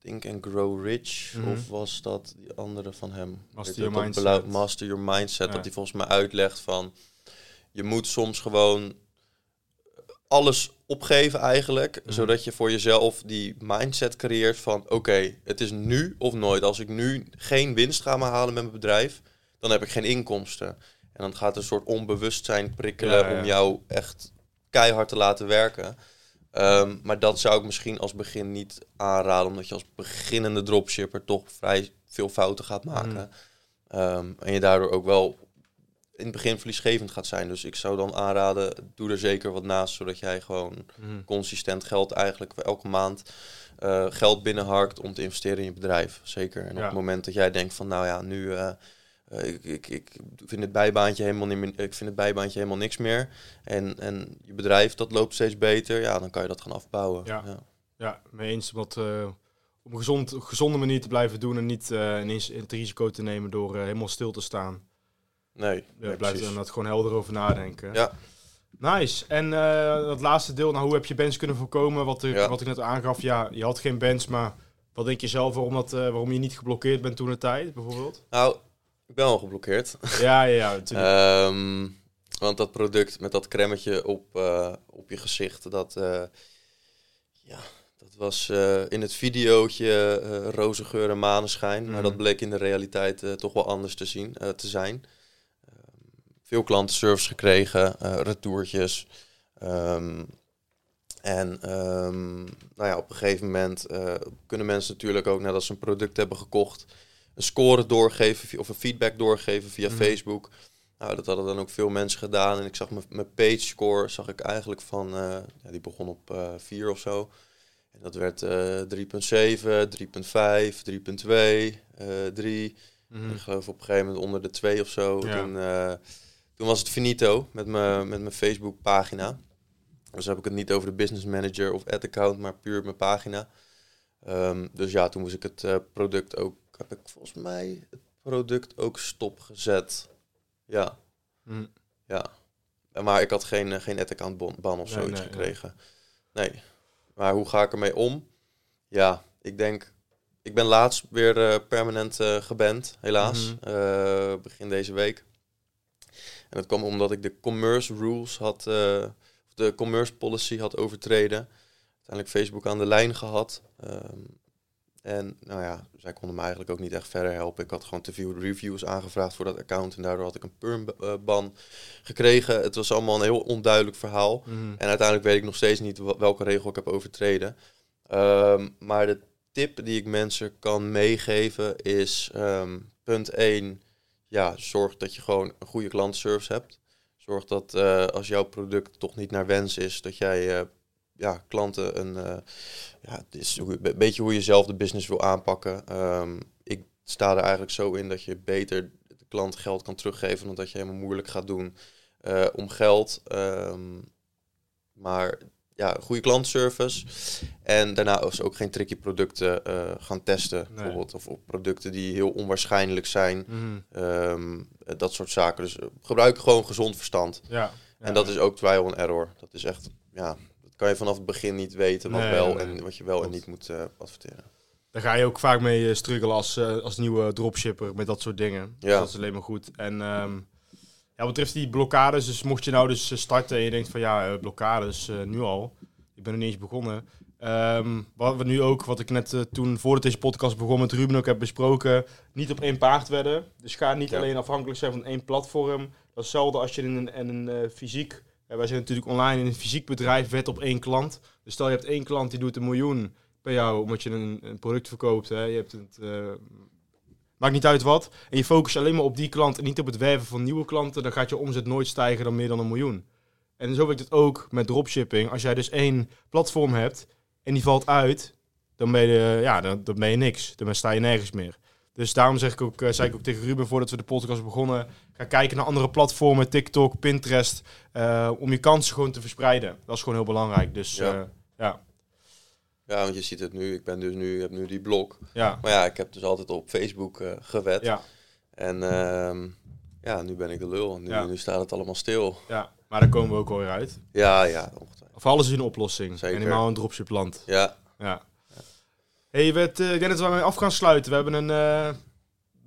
S2: Think and Grow Rich?
S1: Mhm.
S2: Of was dat die andere van hem?
S1: Master Your Mindset.
S2: Master Your Mindset.
S1: Ja.
S2: Dat hij volgens mij uitlegt van, je moet soms gewoon alles opgeven eigenlijk,
S1: Mhm.
S2: zodat je voor jezelf die mindset creëert van oké, het is nu of nooit. Als ik nu geen winst ga maar halen met mijn bedrijf, dan heb ik geen inkomsten. En dan gaat een soort onbewustzijn prikkelen
S1: Ja, ja.
S2: om jou echt keihard te laten werken. Ehm, maar dat zou ik misschien als begin niet aanraden, omdat je als beginnende dropshipper toch vrij veel fouten gaat maken.
S1: Mhm.
S2: Ehm, en je daardoor ook wel in het begin verliesgevend gaat zijn. Dus ik zou dan aanraden, doe er zeker wat naast, zodat jij gewoon
S1: Mhm.
S2: consistent geld eigenlijk elke maand eh, geld binnenharkt om te investeren in je bedrijf. Zeker. En
S1: Ja.
S2: op het moment dat jij denkt van, nou ja, nu uh, uh, ik, ik, ik vind het bijbaantje helemaal niet meer, ik vind het bijbaantje helemaal niks meer. En, en je bedrijf dat loopt steeds beter, ja, dan kan je dat gaan afbouwen.
S1: Ja.
S2: ja.
S1: Ja, mee eens. Wat, uh, op een gezond, gezonde manier te blijven doen en niet uh, ineens het risico te nemen door uh, helemaal stil te staan.
S2: Nee,
S1: Je
S2: nee,
S1: blijft er dat gewoon helder over nadenken.
S2: Ja.
S1: Nice. En dat laatste deel, nou, hoe heb je bands kunnen voorkomen? Wat ik,
S2: Ja.
S1: wat ik net aangaf, ja, je had geen bands, maar wat denk je zelf waarom, dat, waarom je niet geblokkeerd bent toen de tijd, bijvoorbeeld?
S2: Nou, ik ben al geblokkeerd.
S1: Ja, ja, ja, natuurlijk.
S2: um, want dat product met dat cremmetje op, uh, op je gezicht, dat, uh, ja, dat was uh, in het videootje roze geur en maneschijn. Mm. Maar dat bleek in de realiteit toch wel anders te, zien, te zijn. Um, veel klantenservice gekregen, retourtjes. Um, en um, nou ja, op een gegeven moment kunnen mensen natuurlijk ook nadat ze een product hebben gekocht, een score doorgeven of een feedback doorgeven via mm. Facebook. Nou, dat hadden dan ook veel mensen gedaan. En ik zag mijn page score, zag ik eigenlijk van, uh, ja, die begon op uh, 4 of zo. En dat werd uh, 3,7, 3,5, 3,2, 3. Mm. Ik geloof op een gegeven moment onder de 2 of zo.
S1: Ja.
S2: Toen, uh, toen was het finito met mijn met mijn Facebook pagina. Dus heb ik het niet over de business manager of ad account, maar puur mijn pagina. Um, dus ja, toen moest ik het product ook, heb ik volgens mij het product ook stopgezet. Ja.
S1: Mm.
S2: Ja. Maar ik had geen, uh, geen ad account ban, of
S1: Nee,
S2: zoiets
S1: nee,
S2: gekregen. Nee. nee. Maar hoe ga ik ermee om? Ja, ik denk, ik ben laatst weer uh, permanent geband, helaas.
S1: Mhm.
S2: -hmm. begin deze week. En dat kwam omdat ik de commerce rules had uh, de commerce policy had overtreden. Uiteindelijk Facebook aan de lijn gehad. Um, en nou ja, zij konden me eigenlijk ook niet echt verder helpen. Ik had gewoon te veel reviews aangevraagd voor dat account. En daardoor had ik een perm-ban gekregen. Het was allemaal een heel onduidelijk verhaal.
S1: Mm.
S2: En uiteindelijk weet ik nog steeds niet welke regel ik heb overtreden. Um, maar de tip die ik mensen kan meegeven is... Um, punt 1, ja, zorg dat je gewoon een goede klantenservice hebt. Zorg dat uh, als jouw product toch niet naar wens is, dat jij uh, ja, klanten een, uh, ja, het is een beetje hoe je zelf de business wil aanpakken. Um, ik sta er eigenlijk zo in dat je beter de klant geld kan teruggeven dan dat je helemaal moeilijk gaat doen uh, om geld. Um, maar ja, goede klantenservice. En daarna ook geen tricky producten uh, gaan testen. Nee. Bijvoorbeeld. Of op producten die heel onwaarschijnlijk zijn.
S1: Mm.
S2: Um, dat soort zaken. Dus gebruik gewoon gezond verstand.
S1: Ja. ja.
S2: En dat is ook trial and error. Dat is echt, ja, kan je vanaf het begin niet weten wat
S1: Nee,
S2: wel
S1: nee.
S2: en wat je wel en niet moet uh, adverteren.
S1: Daar ga je ook vaak mee uh, struggelen als, uh, als nieuwe dropshipper met dat soort dingen.
S2: Ja.
S1: Dat is alleen maar goed. En um, ja, wat betreft die blokkades, dus mocht je nou dus starten en je denkt van ja, blokkades nu al. Ik ben er niet eens begonnen. Ehm, wat we nu ook, wat ik net uh, toen voordat deze podcast begon met Ruben ook heb besproken, niet op één paard werden. Dus ga niet alleen afhankelijk zijn van één platform. Dat is hetzelfde als je in een, in een uh, wij zijn natuurlijk online in een fysiek bedrijf, wet op één klant. Dus stel je hebt één klant die doet een miljoen per jou omdat je een, product verkoopt. Hè. Je hebt het, uh, maakt niet uit wat. En je focust alleen maar op die klant en niet op het werven van nieuwe klanten. Dan gaat je omzet nooit stijgen dan meer dan een miljoen. En zo werkt het ook met dropshipping. Als jij dus één platform hebt en die valt uit, dan ben je, ja, dan, dan ben je niks. Dan sta je nergens meer. Dus daarom zeg ik ook, uh, zei ik ook tegen Ruben voordat we de podcast begonnen, ga kijken naar andere platformen, TikTok, Pinterest, uh, om je kansen gewoon te verspreiden. Dat is gewoon heel belangrijk. Dus ja. Uh, ja.
S2: Ja, want je ziet het nu. Ik ben dus nu, heb nu die blog.
S1: Ja.
S2: Maar ja, ik heb dus altijd op Facebook gewet.
S1: Ja.
S2: En uh, ja, nu ben ik de lul. Nu,
S1: Ja.
S2: nu staat het allemaal stil.
S1: ja, maar daar komen we ook alweer uit.
S2: Ja, ja.
S1: Of alles is een oplossing.
S2: Zeker.
S1: En helemaal een dropshipland.
S2: Ja,
S1: Ja. Hey, we het, eh, ik denk dat we mee af gaan sluiten. We hebben een eh,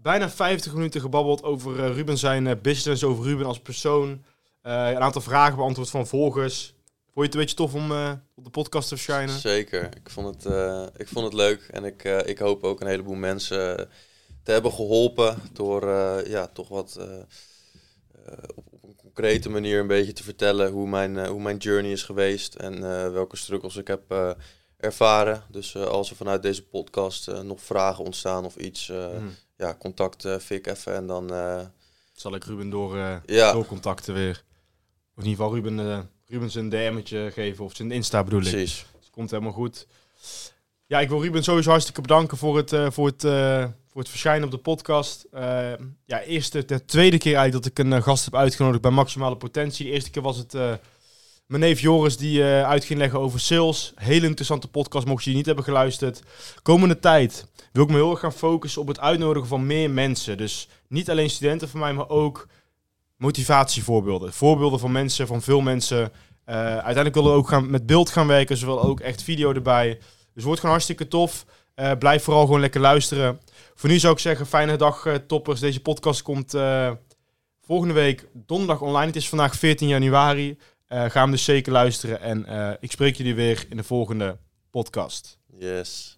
S1: bijna 50 minuten gebabbeld over eh, Ruben zijn eh, business, over Ruben als persoon. Een aantal vragen beantwoord van volgers. Vond je het een beetje tof om op de podcast te verschijnen?
S2: zeker. Ik vond het, ik vond het leuk. En ik, ik hoop ook een heleboel mensen te hebben geholpen door ja, toch wat op, op een concrete manier een beetje te vertellen hoe mijn, hoe mijn journey is geweest en welke struggles ik heb ervaren. Dus eh, als er vanuit deze podcast eh, nog vragen ontstaan of iets, eh,
S1: Mhm.
S2: ja, contact Fik even en dan
S1: Zal ik Ruben door,
S2: ja,
S1: doorcontacten weer. Of in ieder geval Ruben, Ruben zijn DM'tje geven of zijn Insta bedoel ik.
S2: precies.
S1: Dus komt helemaal goed. Ja, ik wil Ruben sowieso hartstikke bedanken voor het, voor het, voor het verschijnen op de podcast. Eh, ja, eerste, de tweede keer eigenlijk dat ik een gast heb uitgenodigd bij Maximale Potentie. De eerste keer was het mijn neef Joris die eh, uit ging leggen over sales. Hele interessante podcast, mocht je die niet hebben geluisterd. Komende tijd wil ik me heel erg gaan focussen op het uitnodigen van meer mensen. Dus niet alleen studenten van mij, maar ook motivatievoorbeelden. Voorbeelden van mensen, van veel mensen. Eh, uiteindelijk willen we ook gaan, met beeld gaan werken, zowel ook echt video erbij. Dus wordt gewoon hartstikke tof. Eh, blijf vooral gewoon lekker luisteren. Voor nu zou ik zeggen, fijne dag toppers. Deze podcast komt volgende week donderdag online. Het is vandaag 14 januari. Eh, ga hem dus zeker luisteren. En eh, ik spreek jullie weer in de volgende podcast.
S2: Yes.